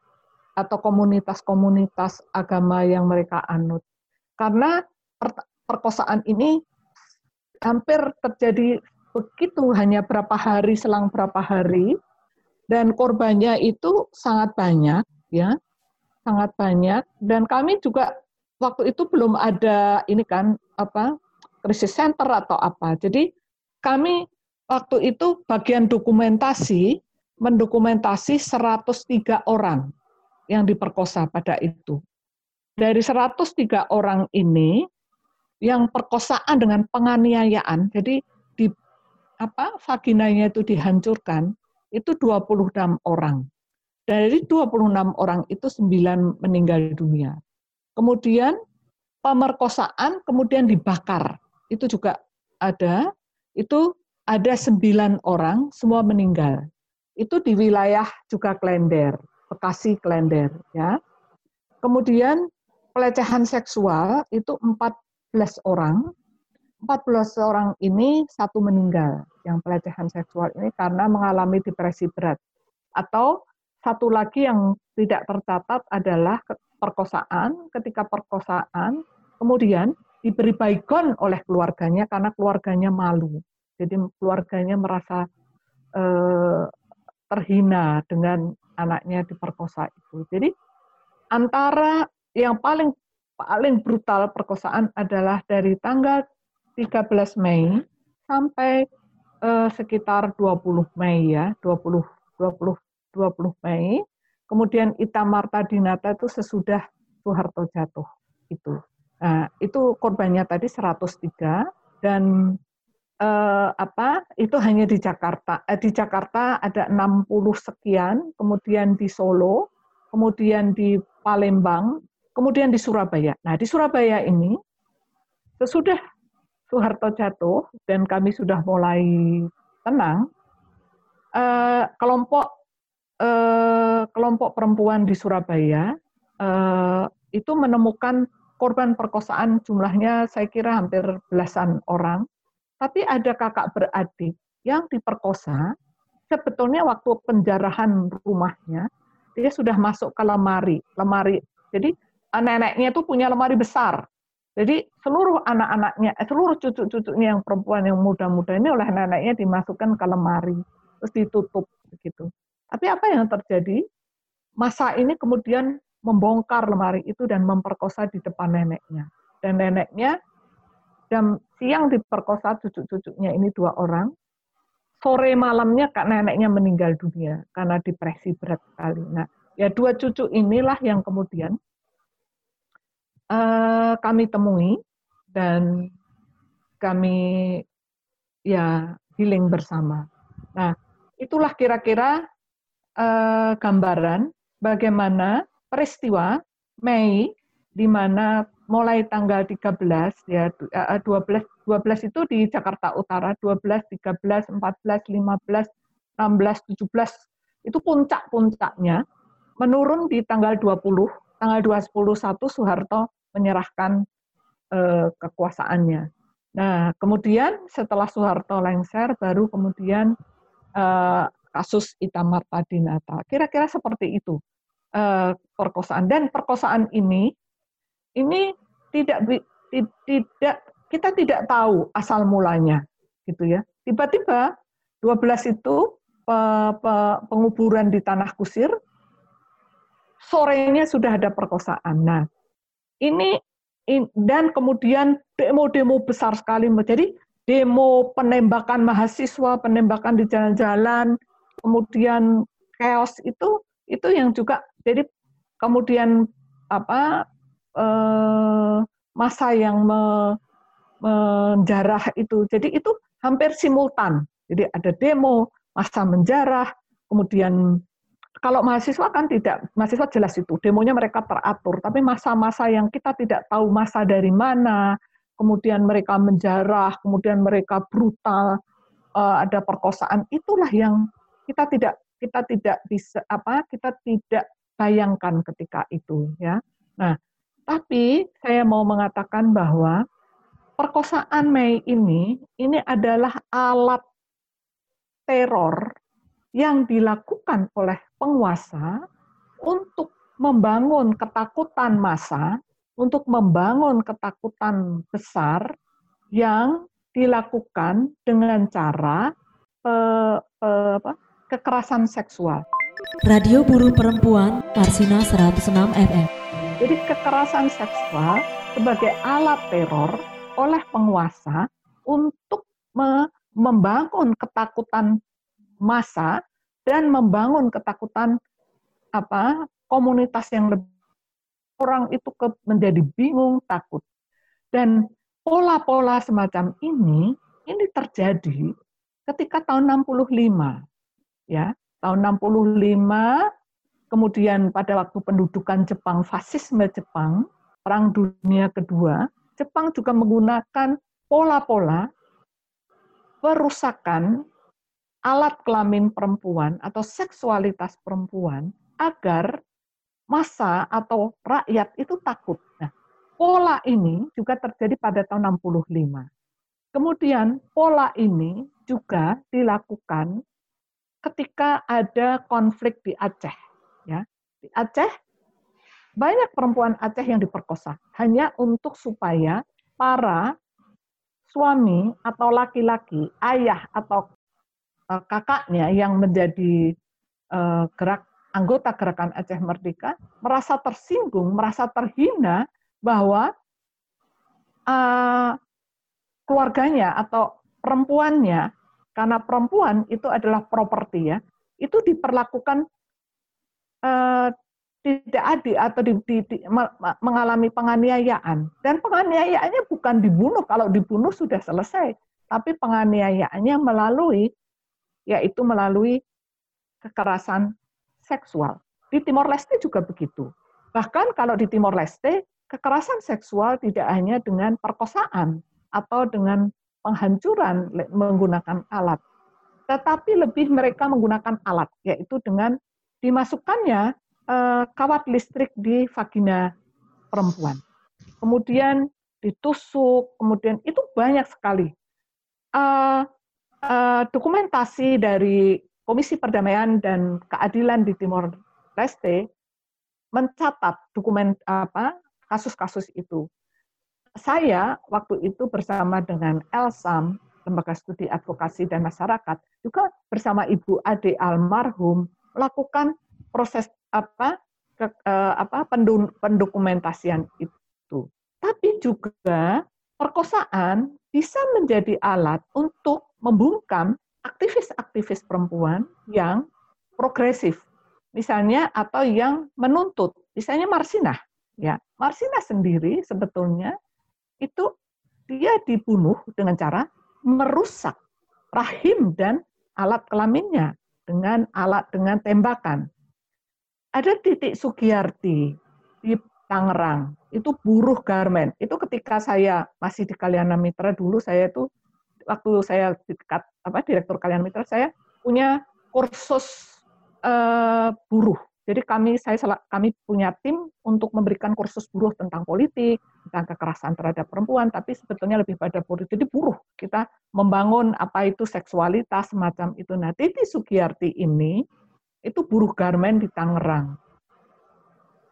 atau komunitas-komunitas agama yang mereka anut. Karena perkosaan ini hampir terjadi begitu hanya berapa hari selang berapa hari dan korbannya itu sangat banyak ya sangat banyak dan kami juga waktu itu belum ada ini kan apa krisis center atau apa jadi kami waktu itu bagian dokumentasi mendokumentasi 103 orang yang diperkosa pada itu dari 103 orang ini yang perkosaan dengan penganiayaan jadi di apa vaginanya itu dihancurkan itu 26 orang. Dari 26 orang itu 9 meninggal dunia. Kemudian pemerkosaan kemudian dibakar. Itu juga ada. Itu ada 9 orang semua meninggal. Itu di wilayah juga Klender, Bekasi Klender ya. Kemudian pelecehan seksual itu 14 orang 14 orang ini satu meninggal yang pelecehan seksual ini karena mengalami depresi berat. Atau satu lagi yang tidak tercatat adalah perkosaan. Ketika perkosaan, kemudian diberi baygon oleh keluarganya karena keluarganya malu. Jadi keluarganya merasa eh, terhina dengan anaknya diperkosa itu. Jadi antara yang paling paling brutal perkosaan adalah dari tanggal 13 Mei sampai uh, sekitar 20 Mei ya, 20 20 20 Mei. Kemudian Ita Marta Dinata itu sesudah Soeharto jatuh itu. Nah, itu korbannya tadi 103 dan eh, apa? Itu hanya di Jakarta. Eh, di Jakarta ada 60 sekian, kemudian di Solo, kemudian di Palembang, kemudian di Surabaya. Nah, di Surabaya ini sesudah Soeharto jatuh dan kami sudah mulai tenang, eh, kelompok eh, kelompok perempuan di Surabaya eh, itu menemukan korban perkosaan jumlahnya saya kira hampir belasan orang, tapi ada kakak beradik yang diperkosa sebetulnya waktu penjarahan rumahnya dia sudah masuk ke lemari, lemari. Jadi neneknya itu punya lemari besar jadi seluruh anak-anaknya, eh, seluruh cucu-cucunya yang perempuan yang muda-muda ini oleh neneknya dimasukkan ke lemari, terus ditutup begitu. Tapi apa yang terjadi? Masa ini kemudian membongkar lemari itu dan memperkosa di depan neneknya. Dan neneknya jam siang diperkosa cucu-cucunya ini dua orang, sore malamnya kak neneknya meninggal dunia karena depresi berat sekali. Nah, ya dua cucu inilah yang kemudian uh, kami temui dan kami ya healing bersama. Nah, itulah kira-kira uh, gambaran bagaimana peristiwa Mei di mana mulai tanggal 13 ya 12 12 itu di Jakarta Utara, 12, 13, 14, 15, 16, 17 itu puncak-puncaknya menurun di tanggal 20, tanggal 21 Soeharto menyerahkan uh, kekuasaannya. Nah, kemudian setelah Soeharto lengser, baru kemudian uh, kasus Itamarta Dinata. Kira-kira seperti itu uh, perkosaan. Dan perkosaan ini, ini tidak tidak kita tidak tahu asal mulanya, gitu ya. Tiba-tiba 12 itu pe, pe, penguburan di tanah kusir, sorenya sudah ada perkosaan. Nah, ini dan kemudian demo-demo besar sekali jadi demo penembakan mahasiswa, penembakan di jalan-jalan, kemudian chaos itu itu yang juga jadi kemudian apa eh, masa yang me, menjarah itu. Jadi itu hampir simultan. Jadi ada demo, masa menjarah, kemudian kalau mahasiswa kan tidak, mahasiswa jelas itu, demonya mereka teratur, tapi masa-masa yang kita tidak tahu masa dari mana, kemudian mereka menjarah, kemudian mereka brutal, uh, ada perkosaan, itulah yang kita tidak kita tidak bisa apa kita tidak bayangkan ketika itu ya. Nah, tapi saya mau mengatakan bahwa perkosaan Mei ini ini adalah alat teror yang dilakukan oleh penguasa untuk membangun ketakutan massa, untuk membangun ketakutan besar yang dilakukan dengan cara pe, pe, apa, kekerasan seksual. Radio Buruh Perempuan Karsina 106 FM. Jadi kekerasan seksual sebagai alat teror oleh penguasa untuk me membangun ketakutan massa dan membangun ketakutan apa komunitas yang lebih orang itu ke, menjadi bingung takut. Dan pola-pola semacam ini ini terjadi ketika tahun 65 ya. Tahun 65 kemudian pada waktu pendudukan Jepang fasisme Jepang perang dunia kedua Jepang juga menggunakan pola-pola perusakan alat kelamin perempuan atau seksualitas perempuan agar masa atau rakyat itu takut. Nah, pola ini juga terjadi pada tahun 65. Kemudian pola ini juga dilakukan ketika ada konflik di Aceh. Di Aceh? Banyak perempuan Aceh yang diperkosa. Hanya untuk supaya para suami atau laki-laki, ayah atau uh, kakaknya yang menjadi uh, gerak anggota gerakan Aceh Merdeka merasa tersinggung, merasa terhina bahwa uh, keluarganya atau perempuannya karena perempuan itu adalah properti ya, itu diperlakukan uh, tidak adil atau di, di, di, mengalami penganiayaan. Dan penganiayaannya bukan dibunuh, kalau dibunuh sudah selesai. Tapi penganiayaannya melalui, yaitu melalui kekerasan seksual. Di Timor Leste juga begitu. Bahkan kalau di Timor Leste, kekerasan seksual tidak hanya dengan perkosaan atau dengan penghancuran menggunakan alat, tetapi lebih mereka menggunakan alat, yaitu dengan dimasukkannya uh, kawat listrik di vagina perempuan. Kemudian ditusuk, kemudian itu banyak sekali. Uh, uh, dokumentasi dari Komisi Perdamaian dan Keadilan di Timor Leste mencatat dokumen apa kasus-kasus itu. Saya waktu itu bersama dengan Elsam, Lembaga Studi Advokasi dan Masyarakat, juga bersama Ibu Ade almarhum melakukan proses apa ke, uh, apa pendokumentasian itu. Tapi juga perkosaan bisa menjadi alat untuk membungkam aktivis-aktivis perempuan yang progresif. Misalnya atau yang menuntut, misalnya Marsina. Ya, Marsina sendiri sebetulnya itu dia dibunuh dengan cara merusak rahim dan alat kelaminnya dengan alat dengan tembakan ada titik Sugiyarti di Tangerang, itu buruh garmen. Itu ketika saya masih di Kaliana Mitra dulu, saya itu waktu saya dekat apa direktur Kaliana Mitra, saya punya kursus uh, buruh. Jadi kami saya kami punya tim untuk memberikan kursus buruh tentang politik, tentang kekerasan terhadap perempuan, tapi sebetulnya lebih pada politik. Jadi buruh kita membangun apa itu seksualitas semacam itu. Nah, Titi Sugiyarti ini itu buruh garmen di Tangerang.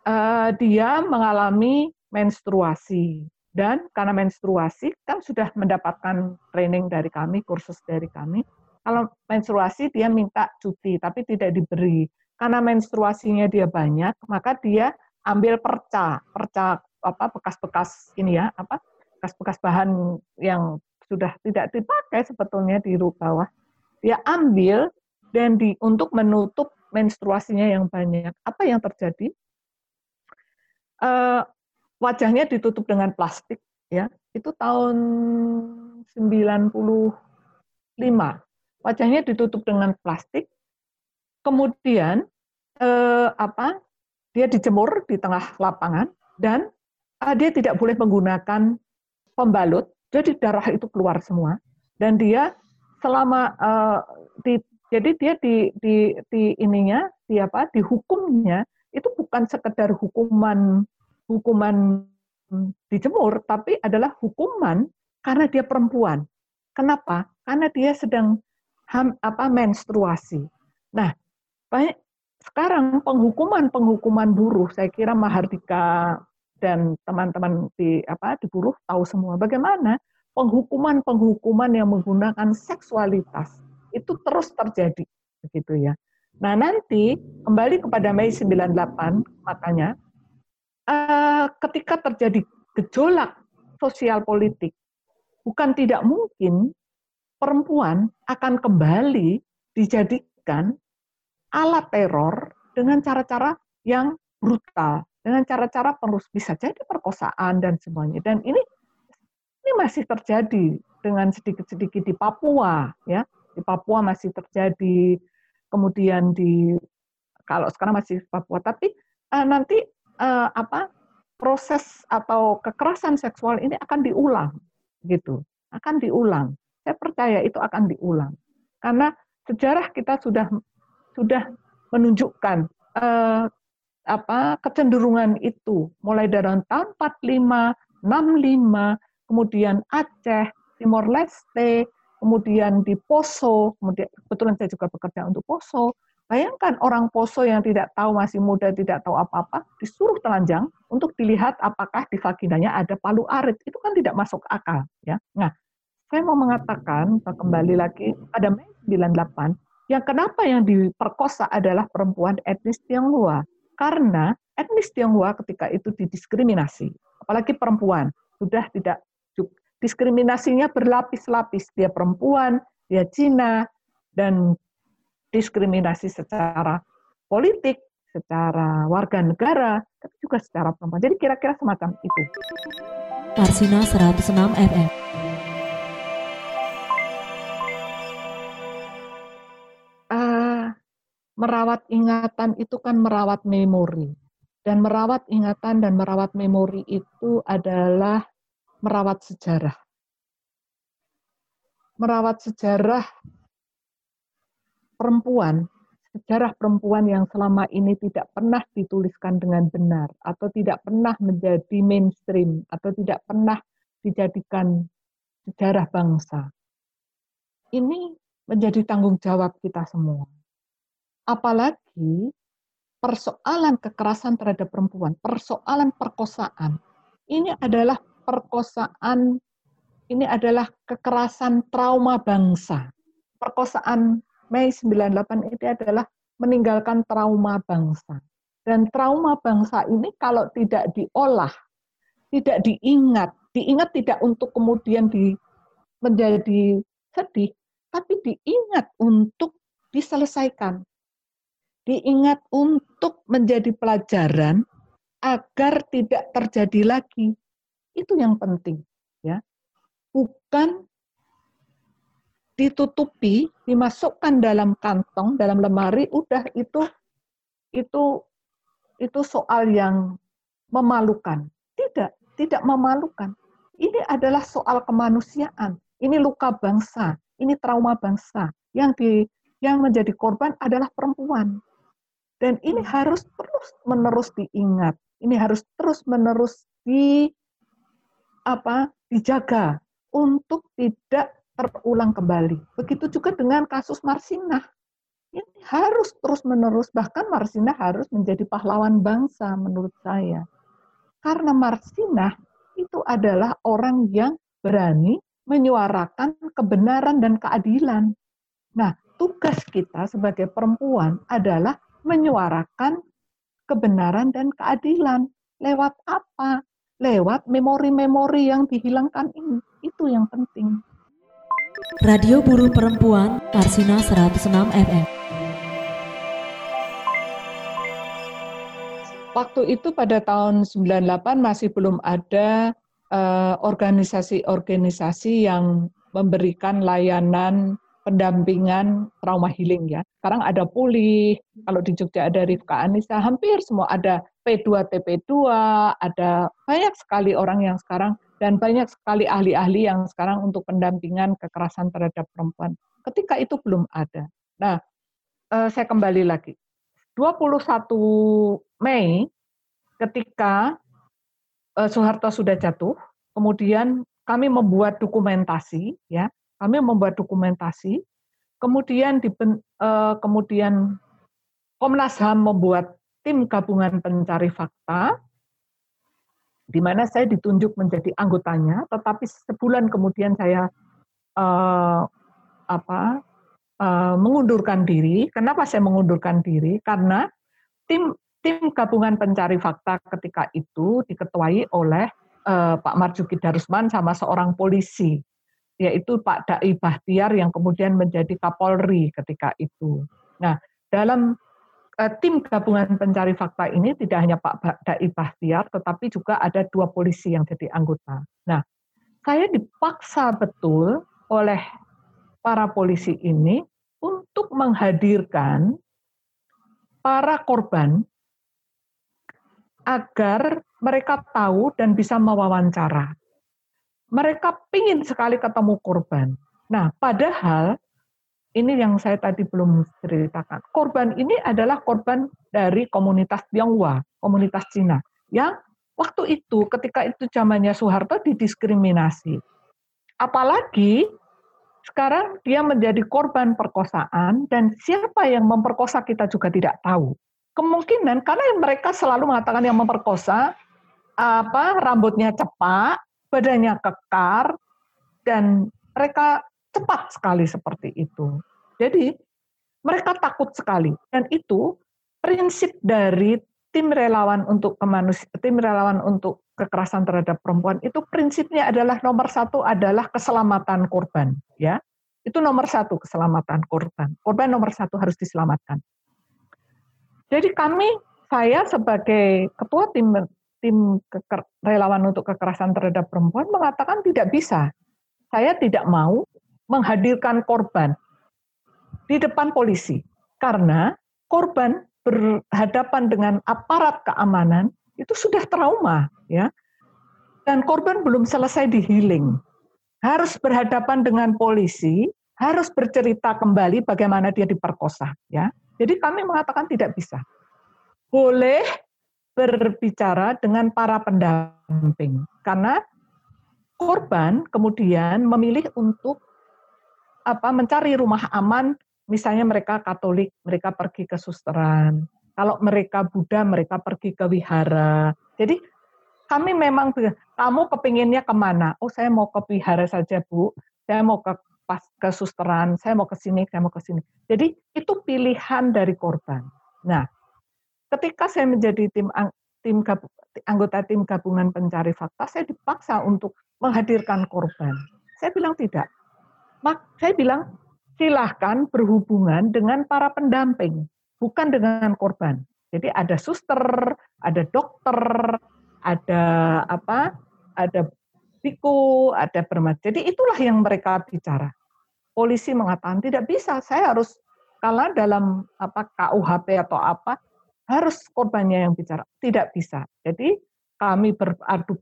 Uh, dia mengalami menstruasi dan karena menstruasi kan sudah mendapatkan training dari kami, kursus dari kami. Kalau menstruasi dia minta cuti tapi tidak diberi. Karena menstruasinya dia banyak, maka dia ambil perca, perca apa bekas-bekas ini ya, apa bekas-bekas bahan yang sudah tidak dipakai sebetulnya di bawah. Dia ambil dan di untuk menutup menstruasinya yang banyak. Apa yang terjadi? Uh, wajahnya ditutup dengan plastik, ya. Itu tahun 95. Wajahnya ditutup dengan plastik. Kemudian uh, apa? Dia dijemur di tengah lapangan dan uh, dia tidak boleh menggunakan pembalut. Jadi darah itu keluar semua dan dia selama uh, di jadi dia di, di, di ininya, di apa, dihukumnya itu bukan sekedar hukuman hukuman dijemur, tapi adalah hukuman karena dia perempuan. Kenapa? Karena dia sedang ham, apa menstruasi. Nah, sekarang penghukuman-penghukuman buruh, saya kira Mahardika dan teman-teman di apa di buruh tahu semua bagaimana penghukuman-penghukuman yang menggunakan seksualitas itu terus terjadi begitu ya. Nah, nanti kembali kepada Mei 98 makanya uh, ketika terjadi gejolak sosial politik bukan tidak mungkin perempuan akan kembali dijadikan alat teror dengan cara-cara yang brutal, dengan cara-cara terus bisa jadi perkosaan dan semuanya. Dan ini ini masih terjadi dengan sedikit-sedikit di Papua, ya. Di Papua masih terjadi, kemudian di kalau sekarang masih Papua, tapi uh, nanti uh, apa proses atau kekerasan seksual ini akan diulang, gitu, akan diulang. Saya percaya itu akan diulang karena sejarah kita sudah sudah menunjukkan uh, apa kecenderungan itu mulai dari tahun 45, 65, kemudian Aceh, Timor Leste, kemudian di Poso, kemudian kebetulan saya juga bekerja untuk Poso. Bayangkan orang Poso yang tidak tahu masih muda, tidak tahu apa-apa, disuruh telanjang untuk dilihat apakah di vaginanya ada palu arit. Itu kan tidak masuk akal, ya. Nah, saya mau mengatakan kembali lagi pada Mei 98 yang kenapa yang diperkosa adalah perempuan etnis Tionghoa karena etnis Tionghoa ketika itu didiskriminasi apalagi perempuan sudah tidak diskriminasinya berlapis-lapis. Dia perempuan, dia Cina, dan diskriminasi secara politik, secara warga negara, tapi juga secara perempuan. Jadi kira-kira semacam itu. Karsina 106 FM. Merawat ingatan itu kan merawat memori. Dan merawat ingatan dan merawat memori itu adalah merawat sejarah. Merawat sejarah perempuan, sejarah perempuan yang selama ini tidak pernah dituliskan dengan benar, atau tidak pernah menjadi mainstream, atau tidak pernah dijadikan sejarah bangsa. Ini menjadi tanggung jawab kita semua. Apalagi persoalan kekerasan terhadap perempuan, persoalan perkosaan, ini adalah perkosaan ini adalah kekerasan trauma bangsa. Perkosaan Mei 98 ini adalah meninggalkan trauma bangsa. Dan trauma bangsa ini kalau tidak diolah, tidak diingat, diingat tidak untuk kemudian di, menjadi sedih, tapi diingat untuk diselesaikan. Diingat untuk menjadi pelajaran agar tidak terjadi lagi itu yang penting, ya. Bukan ditutupi, dimasukkan dalam kantong, dalam lemari, udah itu itu itu soal yang memalukan. Tidak, tidak memalukan. Ini adalah soal kemanusiaan. Ini luka bangsa, ini trauma bangsa. Yang di yang menjadi korban adalah perempuan. Dan ini harus terus menerus diingat. Ini harus terus menerus di apa dijaga untuk tidak terulang kembali. Begitu juga dengan kasus Marsinah. Ini harus terus-menerus, bahkan Marsinah harus menjadi pahlawan bangsa menurut saya. Karena Marsinah itu adalah orang yang berani menyuarakan kebenaran dan keadilan. Nah, tugas kita sebagai perempuan adalah menyuarakan kebenaran dan keadilan. Lewat apa? lewat memori-memori yang dihilangkan ini. Itu yang penting. Radio Buruh Perempuan Karsina 106 FM. Waktu itu pada tahun 98 masih belum ada eh, organisasi-organisasi uh, yang memberikan layanan pendampingan trauma healing ya. Sekarang ada pulih, kalau di Jogja ada Rifka Anissa, hampir semua ada P2 TP2, ada banyak sekali orang yang sekarang dan banyak sekali ahli-ahli yang sekarang untuk pendampingan kekerasan terhadap perempuan. Ketika itu belum ada. Nah, eh, saya kembali lagi. 21 Mei ketika eh, Soeharto sudah jatuh, kemudian kami membuat dokumentasi ya, kami membuat dokumentasi kemudian di, uh, kemudian Komnas HAM membuat tim gabungan pencari fakta di mana saya ditunjuk menjadi anggotanya, tetapi sebulan kemudian saya uh, apa uh, mengundurkan diri. Kenapa saya mengundurkan diri? Karena tim tim gabungan pencari fakta ketika itu diketuai oleh uh, Pak Marjuki Darusman sama seorang polisi, yaitu Pak Dai Bahtiar yang kemudian menjadi Kapolri ketika itu. Nah, dalam Eh, tim gabungan pencari fakta ini tidak hanya Pak Dai Bahtiar, tetapi juga ada dua polisi yang jadi anggota. Nah, saya dipaksa betul oleh para polisi ini untuk menghadirkan para korban agar mereka tahu dan bisa mewawancara. Mereka ingin sekali ketemu korban. Nah, padahal ini yang saya tadi belum ceritakan. Korban ini adalah korban dari komunitas Tionghoa, komunitas Cina, yang waktu itu ketika itu zamannya Soeharto didiskriminasi. Apalagi sekarang dia menjadi korban perkosaan dan siapa yang memperkosa kita juga tidak tahu. Kemungkinan karena mereka selalu mengatakan yang memperkosa apa rambutnya cepat, badannya kekar dan mereka cepat sekali seperti itu. Jadi mereka takut sekali dan itu prinsip dari tim relawan untuk kemanusiaan, tim relawan untuk kekerasan terhadap perempuan itu prinsipnya adalah nomor satu adalah keselamatan korban, ya. Itu nomor satu keselamatan korban. Korban nomor satu harus diselamatkan. Jadi kami, saya sebagai ketua tim tim keker, relawan untuk kekerasan terhadap perempuan mengatakan tidak bisa. Saya tidak mau menghadirkan korban di depan polisi karena korban berhadapan dengan aparat keamanan itu sudah trauma ya. Dan korban belum selesai di healing. Harus berhadapan dengan polisi harus bercerita kembali bagaimana dia diperkosa ya. Jadi kami mengatakan tidak bisa. Boleh berbicara dengan para pendamping. Karena korban kemudian memilih untuk apa mencari rumah aman. Misalnya mereka Katolik mereka pergi ke susteran. Kalau mereka Buddha mereka pergi ke wihara. Jadi kami memang kamu kepinginnya ke mana? Oh saya mau ke wihara saja bu. Saya mau ke pas ke susteran. Saya mau ke sini saya mau ke sini. Jadi itu pilihan dari korban. Nah ketika saya menjadi tim tim anggota tim gabungan pencari fakta saya dipaksa untuk menghadirkan korban saya bilang tidak Mak, saya bilang silahkan berhubungan dengan para pendamping, bukan dengan korban. Jadi ada suster, ada dokter, ada apa, ada biku, ada bermacam. Jadi itulah yang mereka bicara. Polisi mengatakan tidak bisa, saya harus kalau dalam apa KUHP atau apa harus korbannya yang bicara. Tidak bisa. Jadi kami beradu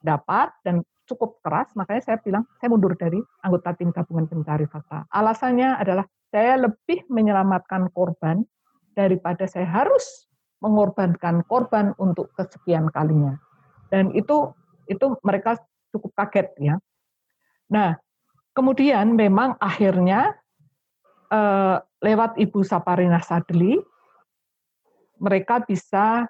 dapat dan cukup keras, makanya saya bilang saya mundur dari anggota tim gabungan pencari fakta. Alasannya adalah saya lebih menyelamatkan korban daripada saya harus mengorbankan korban untuk kesekian kalinya. Dan itu itu mereka cukup kaget ya. Nah, kemudian memang akhirnya eh, lewat Ibu Saparina Sadli mereka bisa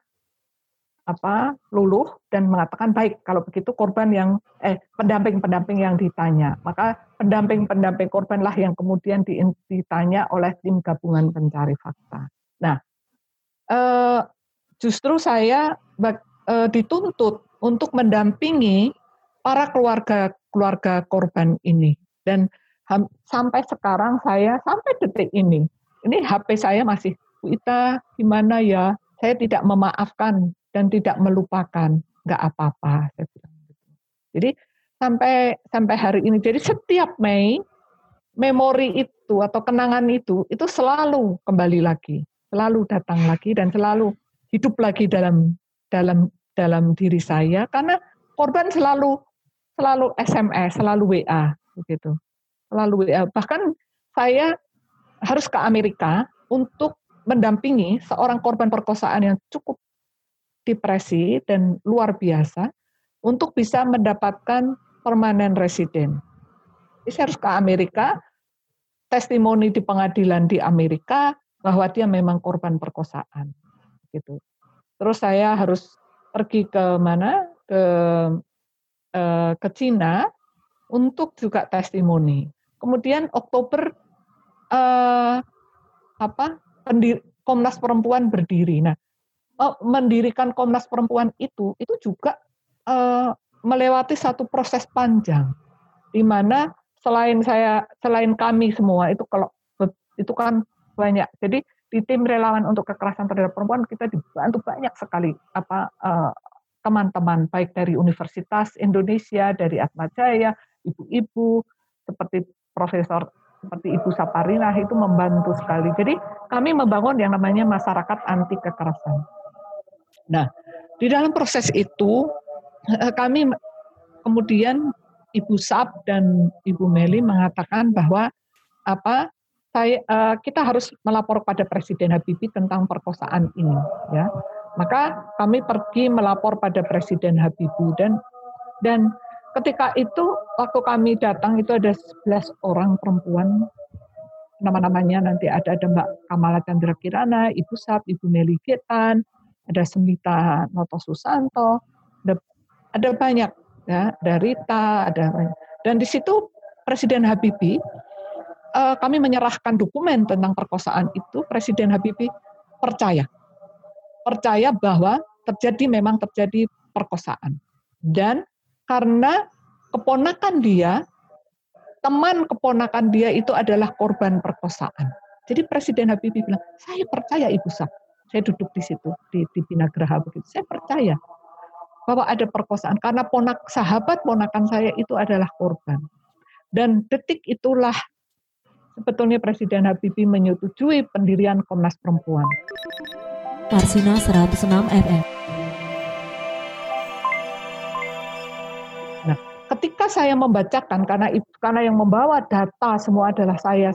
apa luluh dan mengatakan baik kalau begitu korban yang eh pendamping-pendamping yang ditanya maka pendamping-pendamping korbanlah yang kemudian ditanya oleh tim gabungan pencari fakta. Nah eh, justru saya eh, dituntut untuk mendampingi para keluarga keluarga korban ini dan sampai sekarang saya sampai detik ini ini HP saya masih Ita gimana ya saya tidak memaafkan dan tidak melupakan, nggak apa-apa. Saya bilang gitu. Jadi sampai sampai hari ini, jadi setiap Mei memori itu atau kenangan itu itu selalu kembali lagi, selalu datang lagi dan selalu hidup lagi dalam dalam dalam diri saya karena korban selalu selalu SMS, selalu WA begitu. Selalu WA. Bahkan saya harus ke Amerika untuk mendampingi seorang korban perkosaan yang cukup depresi dan luar biasa untuk bisa mendapatkan permanen resident. Jadi saya harus ke Amerika testimoni di pengadilan di Amerika bahwa dia memang korban perkosaan gitu. Terus saya harus pergi ke mana? ke eh, ke Cina untuk juga testimoni. Kemudian Oktober eh, apa? Pendir, Komnas Perempuan berdiri. Nah, oh, mendirikan Komnas Perempuan itu itu juga eh, melewati satu proses panjang di mana selain saya selain kami semua itu kalau itu kan banyak. Jadi di tim relawan untuk kekerasan terhadap perempuan kita dibantu banyak sekali apa uh, teman-teman baik dari Universitas Indonesia, dari Atmajaya, ibu-ibu seperti Profesor seperti Ibu Saparina itu membantu sekali. Jadi kami membangun yang namanya masyarakat anti kekerasan. Nah, di dalam proses itu eh, kami kemudian Ibu Sab dan Ibu Meli mengatakan bahwa apa saya uh, kita harus melapor pada Presiden Habibie tentang perkosaan ini ya. Maka kami pergi melapor pada Presiden Habibie dan dan ketika itu waktu kami datang itu ada 11 orang perempuan nama-namanya nanti ada ada Mbak Kamala Chandra Kirana, Ibu Sab, Ibu Meli Getan, ada Semita Noto Susanto, ada, ada banyak ya, dari Ta, ada banyak. Dan di situ Presiden Habibie uh, kami menyerahkan dokumen tentang perkosaan itu, Presiden Habibie percaya. Percaya bahwa terjadi memang terjadi perkosaan. Dan karena keponakan dia, teman keponakan dia itu adalah korban perkosaan. Jadi Presiden Habibie bilang, saya percaya Ibu Sah. Saya duduk di situ, di, di Binagraha begitu. Saya percaya bahwa ada perkosaan. Karena ponak sahabat ponakan saya itu adalah korban. Dan detik itulah sebetulnya Presiden Habibie menyetujui pendirian Komnas Perempuan. Karsina 106 FM. Ketika saya membacakan karena karena yang membawa data semua adalah saya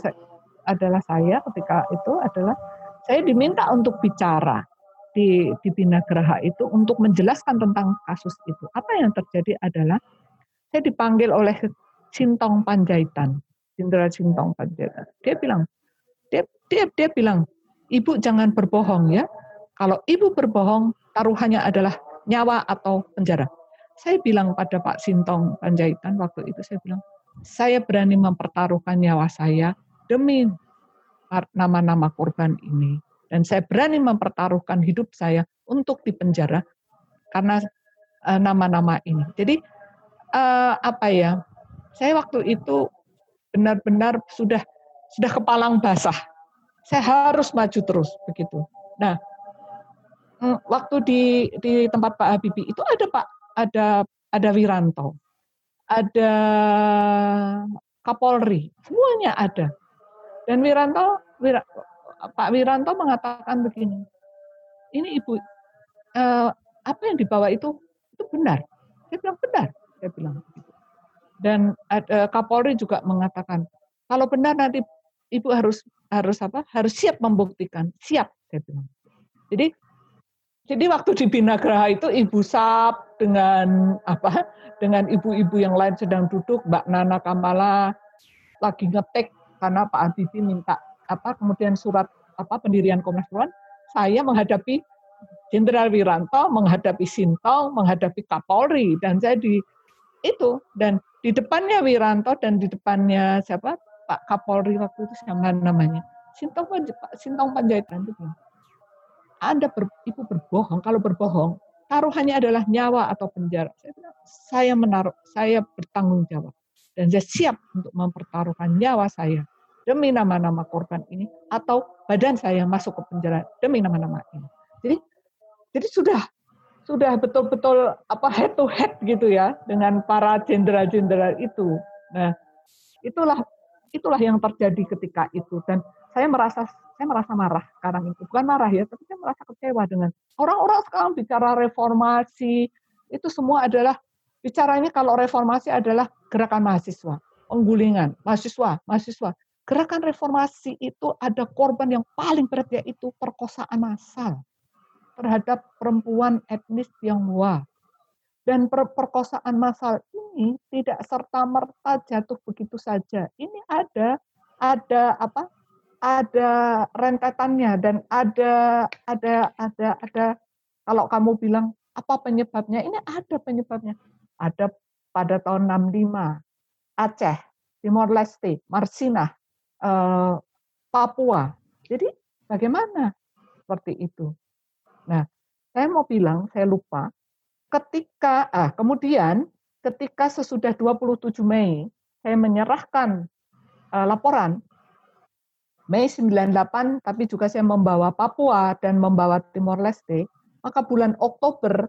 adalah saya ketika itu adalah saya diminta untuk bicara di di Binagraha itu untuk menjelaskan tentang kasus itu. Apa yang terjadi adalah saya dipanggil oleh Sintong Panjaitan Jenderal Sintong Panjaitan. Dia bilang, dia, dia, dia bilang, ibu jangan berbohong ya. Kalau ibu berbohong, taruhannya adalah nyawa atau penjara. Saya bilang pada Pak Sintong Panjaitan waktu itu, saya bilang, saya berani mempertaruhkan nyawa saya demi nama-nama korban ini. Dan saya berani mempertaruhkan hidup saya untuk dipenjara karena eh, nama-nama ini. Jadi uh, apa ya? Saya waktu itu benar-benar sudah sudah kepalang basah. Saya harus maju terus begitu. Nah, mm, waktu di di tempat Pak Habibie itu ada Pak ada ada Wiranto, ada Kapolri, semuanya ada. Dan Wiranto Wira, Pak Wiranto mengatakan begini, ini Ibu eh, apa yang dibawa itu itu benar. Saya bilang benar, saya bilang dan ada, Kapolri juga mengatakan kalau benar nanti ibu harus harus apa harus siap membuktikan siap saya bilang jadi jadi waktu di Binagraha itu ibu Sap dengan apa? Dengan ibu-ibu yang lain sedang duduk Mbak Nana Kamala lagi ngetek karena Pak Habibie minta apa kemudian surat apa pendirian Komnas Perempuan saya menghadapi Jenderal Wiranto menghadapi Sintong menghadapi Kapolri dan saya di itu dan di depannya Wiranto dan di depannya siapa? Pak Kapolri waktu itu siapa namanya? Sintong Sintong Panjaitan. itu Anda ber, ibu berbohong kalau berbohong taruhannya adalah nyawa atau penjara. Saya bilang saya menaruh saya bertanggung jawab dan saya siap untuk mempertaruhkan nyawa saya demi nama-nama korban ini atau badan saya masuk ke penjara demi nama-nama ini. Jadi jadi sudah sudah betul-betul apa head to head gitu ya dengan para jenderal-jenderal itu. Nah, itulah itulah yang terjadi ketika itu. Dan saya merasa saya merasa marah sekarang itu bukan marah ya tapi saya merasa kecewa dengan orang-orang sekarang bicara reformasi itu semua adalah bicaranya kalau reformasi adalah gerakan mahasiswa penggulingan mahasiswa mahasiswa gerakan reformasi itu ada korban yang paling berat yaitu perkosaan massal terhadap perempuan etnis Tionghoa. Dan per perkosaan massal ini tidak serta-merta jatuh begitu saja. Ini ada ada apa? Ada rentetannya dan ada ada ada ada kalau kamu bilang apa penyebabnya? Ini ada penyebabnya. Ada pada tahun 65 Aceh, Timor Leste, Marsina, eh, Papua. Jadi bagaimana seperti itu? Nah, saya mau bilang, saya lupa, ketika ah kemudian ketika sesudah 27 Mei saya menyerahkan uh, laporan Mei 98 tapi juga saya membawa Papua dan membawa Timor Leste, maka bulan Oktober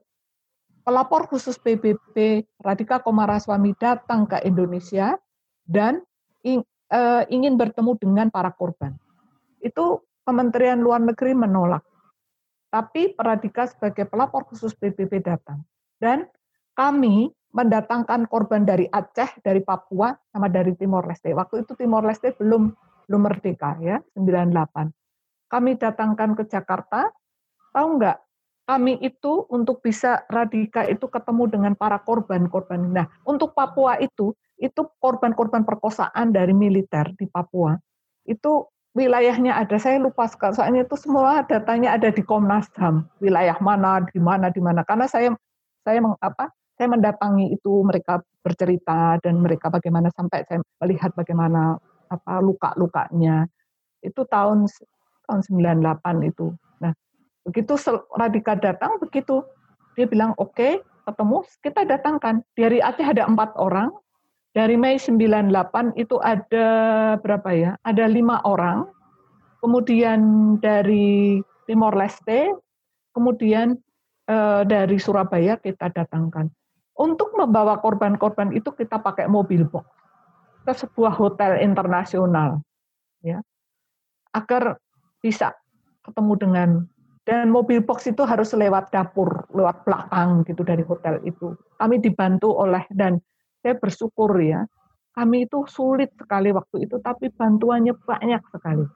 pelapor khusus PBB Radika Komaraswamy datang ke Indonesia dan uh, ingin bertemu dengan para korban. Itu Kementerian Luar Negeri menolak. Tapi Radika sebagai pelapor khusus PBB datang. Dan kami mendatangkan korban dari Aceh, dari Papua, sama dari Timor Leste. Waktu itu Timor Leste belum belum merdeka ya, 98. Kami datangkan ke Jakarta, tahu nggak? Kami itu untuk bisa Radika itu ketemu dengan para korban-korban. Nah, untuk Papua itu, itu korban-korban perkosaan dari militer di Papua, itu wilayahnya ada. Saya lupa sekali, soalnya itu semua datanya ada di Komnas HAM. Wilayah mana, di mana, di mana. Karena saya saya apa saya mendatangi itu mereka bercerita dan mereka bagaimana sampai saya melihat bagaimana apa luka-lukanya. Itu tahun tahun 98 itu. Nah, begitu Radika datang begitu dia bilang oke okay, ketemu kita datangkan. Dari Aceh ada empat orang. Dari Mei 98 itu ada berapa ya? Ada lima orang. Kemudian dari Timor Leste kemudian eh, dari Surabaya kita datangkan. Untuk membawa korban-korban itu kita pakai mobil box ke sebuah hotel internasional, ya, agar bisa ketemu dengan dan mobil box itu harus lewat dapur, lewat belakang gitu dari hotel itu. Kami dibantu oleh dan saya bersyukur ya, kami itu sulit sekali waktu itu, tapi bantuannya banyak sekali.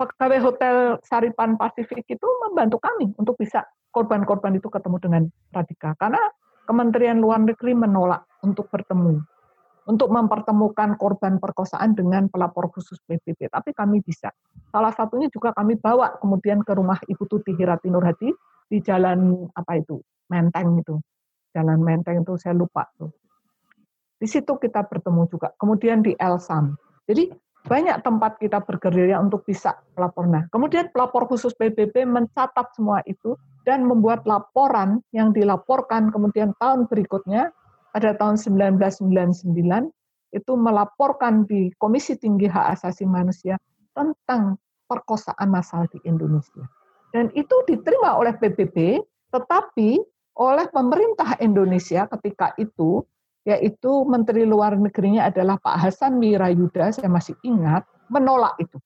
Pegawai Hotel Saripan Pasifik itu membantu kami untuk bisa korban-korban itu ketemu dengan Radika. Karena Kementerian Luar Negeri menolak untuk bertemu, untuk mempertemukan korban perkosaan dengan pelapor khusus PBB. Tapi kami bisa. Salah satunya juga kami bawa kemudian ke rumah Ibu Tuti Hirati Nurhadi di jalan apa itu Menteng itu, jalan Menteng itu saya lupa tuh. Di situ kita bertemu juga. Kemudian di Elsam. Jadi banyak tempat kita bergerilya untuk bisa pelapor. Nah, kemudian pelapor khusus PBB mencatat semua itu dan membuat laporan yang dilaporkan kemudian tahun berikutnya pada tahun 1999 itu melaporkan di Komisi Tinggi Hak Asasi Manusia tentang perkosaan massal di Indonesia. Dan itu diterima oleh PBB, tetapi oleh pemerintah Indonesia ketika itu, yaitu Menteri Luar Negerinya adalah Pak Hasan Wirayuda, saya masih ingat, menolak itu.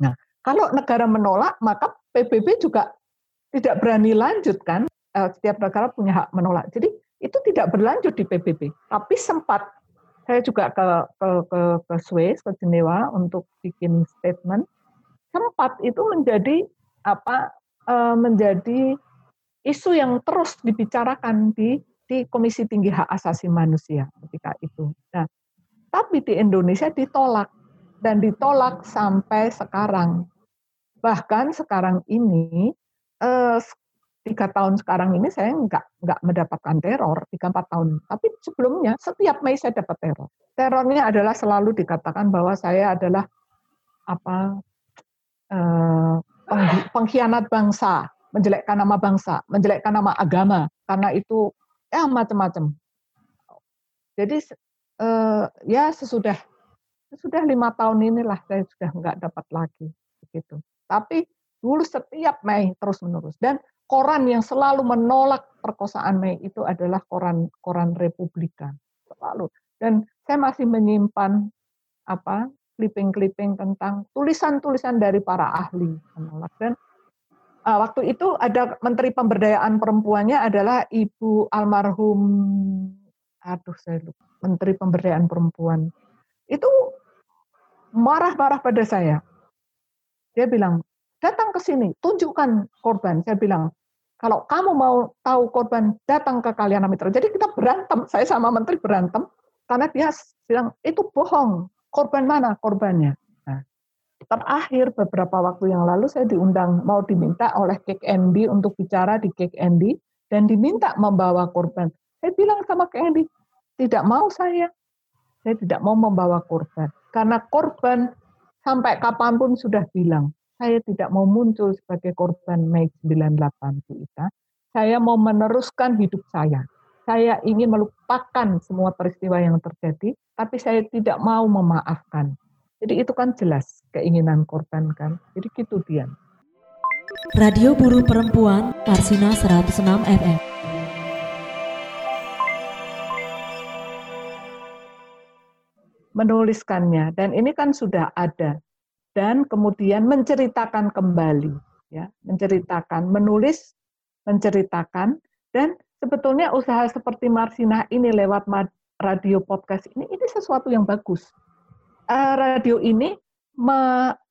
Nah, kalau negara menolak, maka PBB juga tidak berani lanjut kan, eh, setiap negara punya hak menolak. Jadi itu tidak berlanjut di PBB. Tapi sempat saya juga ke ke ke, ke Swiss, ke Jenewa untuk bikin statement. Sempat itu menjadi apa eh, menjadi isu yang terus dibicarakan di di Komisi Tinggi Hak Asasi Manusia ketika itu. Nah, tapi di Indonesia ditolak dan ditolak sampai sekarang. Bahkan sekarang ini eh, tiga tahun sekarang ini saya nggak nggak mendapatkan teror tiga empat tahun. Tapi sebelumnya setiap Mei saya dapat teror. Terornya adalah selalu dikatakan bahwa saya adalah apa eh, pengkhianat bangsa menjelekkan nama bangsa menjelekkan nama agama. Karena itu ya macam-macam. Jadi eh, ya sesudah sesudah lima tahun inilah saya sudah nggak dapat lagi begitu. Tapi dulu setiap Mei terus menerus dan koran yang selalu menolak perkosaan Mei itu adalah koran koran Republika. Selalu. Dan saya masih menyimpan apa clipping-clipping tentang tulisan-tulisan dari para ahli. Menolak dan uh, waktu itu ada Menteri Pemberdayaan Perempuannya adalah Ibu almarhum aduh saya lupa. Menteri Pemberdayaan Perempuan. Itu marah-marah pada saya. Dia bilang datang ke sini, tunjukkan korban. Saya bilang, kalau kamu mau tahu korban, datang ke Kaliana Mitra. Jadi kita berantem, saya sama menteri berantem, karena dia bilang, itu bohong. korban mana korbannya? Nah, terakhir beberapa waktu yang lalu saya diundang mau diminta oleh Kek Andy untuk bicara di Kek Andy dan diminta membawa korban. Saya bilang sama Kek Andy, tidak mau saya. Saya tidak mau membawa korban. Karena korban sampai kapan pun sudah bilang, saya tidak mau muncul sebagai korban Mei 98 Bu Ita. Saya mau meneruskan hidup saya. Saya ingin melupakan semua peristiwa yang terjadi, tapi saya tidak mau memaafkan. Jadi itu kan jelas keinginan korban kan. Jadi gitu Dian. Radio Buruh Perempuan Karsina 106 FM. Menuliskannya dan ini kan sudah ada dan kemudian menceritakan kembali ya, menceritakan, menulis, menceritakan dan sebetulnya usaha seperti Marsina ini lewat radio podcast ini ini sesuatu yang bagus. Uh, radio ini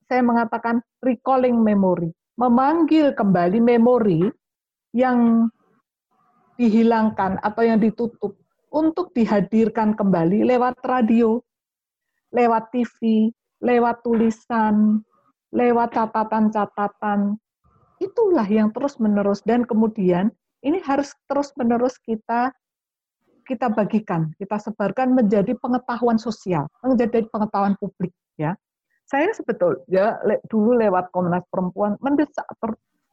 saya mengatakan recalling memory, memanggil kembali memori yang dihilangkan atau yang ditutup untuk dihadirkan kembali lewat radio, lewat TV, lewat tulisan, lewat catatan-catatan. Itulah yang terus-menerus dan kemudian ini harus terus-menerus kita kita bagikan, kita sebarkan menjadi pengetahuan sosial, menjadi pengetahuan publik ya. Saya sebetulnya dulu lewat Komnas Perempuan mendesak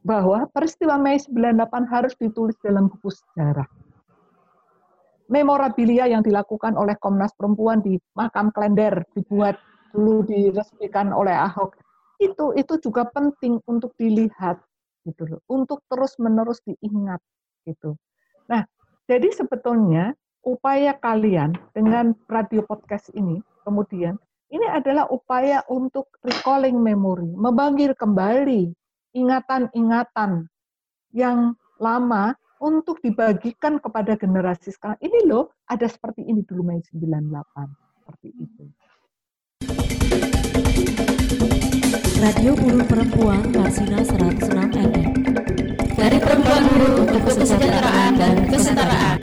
bahwa peristiwa Mei 98 harus ditulis dalam buku sejarah. Memorabilia yang dilakukan oleh Komnas Perempuan di makam Klender dibuat dulu diresmikan oleh Ahok itu itu juga penting untuk dilihat gitu loh, untuk terus-menerus diingat gitu. Nah, jadi sebetulnya upaya kalian dengan radio podcast ini kemudian ini adalah upaya untuk recalling memory, memanggil kembali ingatan-ingatan yang lama untuk dibagikan kepada generasi sekarang. Ini loh, ada seperti ini dulu Mei 98, seperti itu. Radio Buruh Perempuan Karsina 106 FM. Dari perempuan buruh untuk kesejahteraan dan kesetaraan.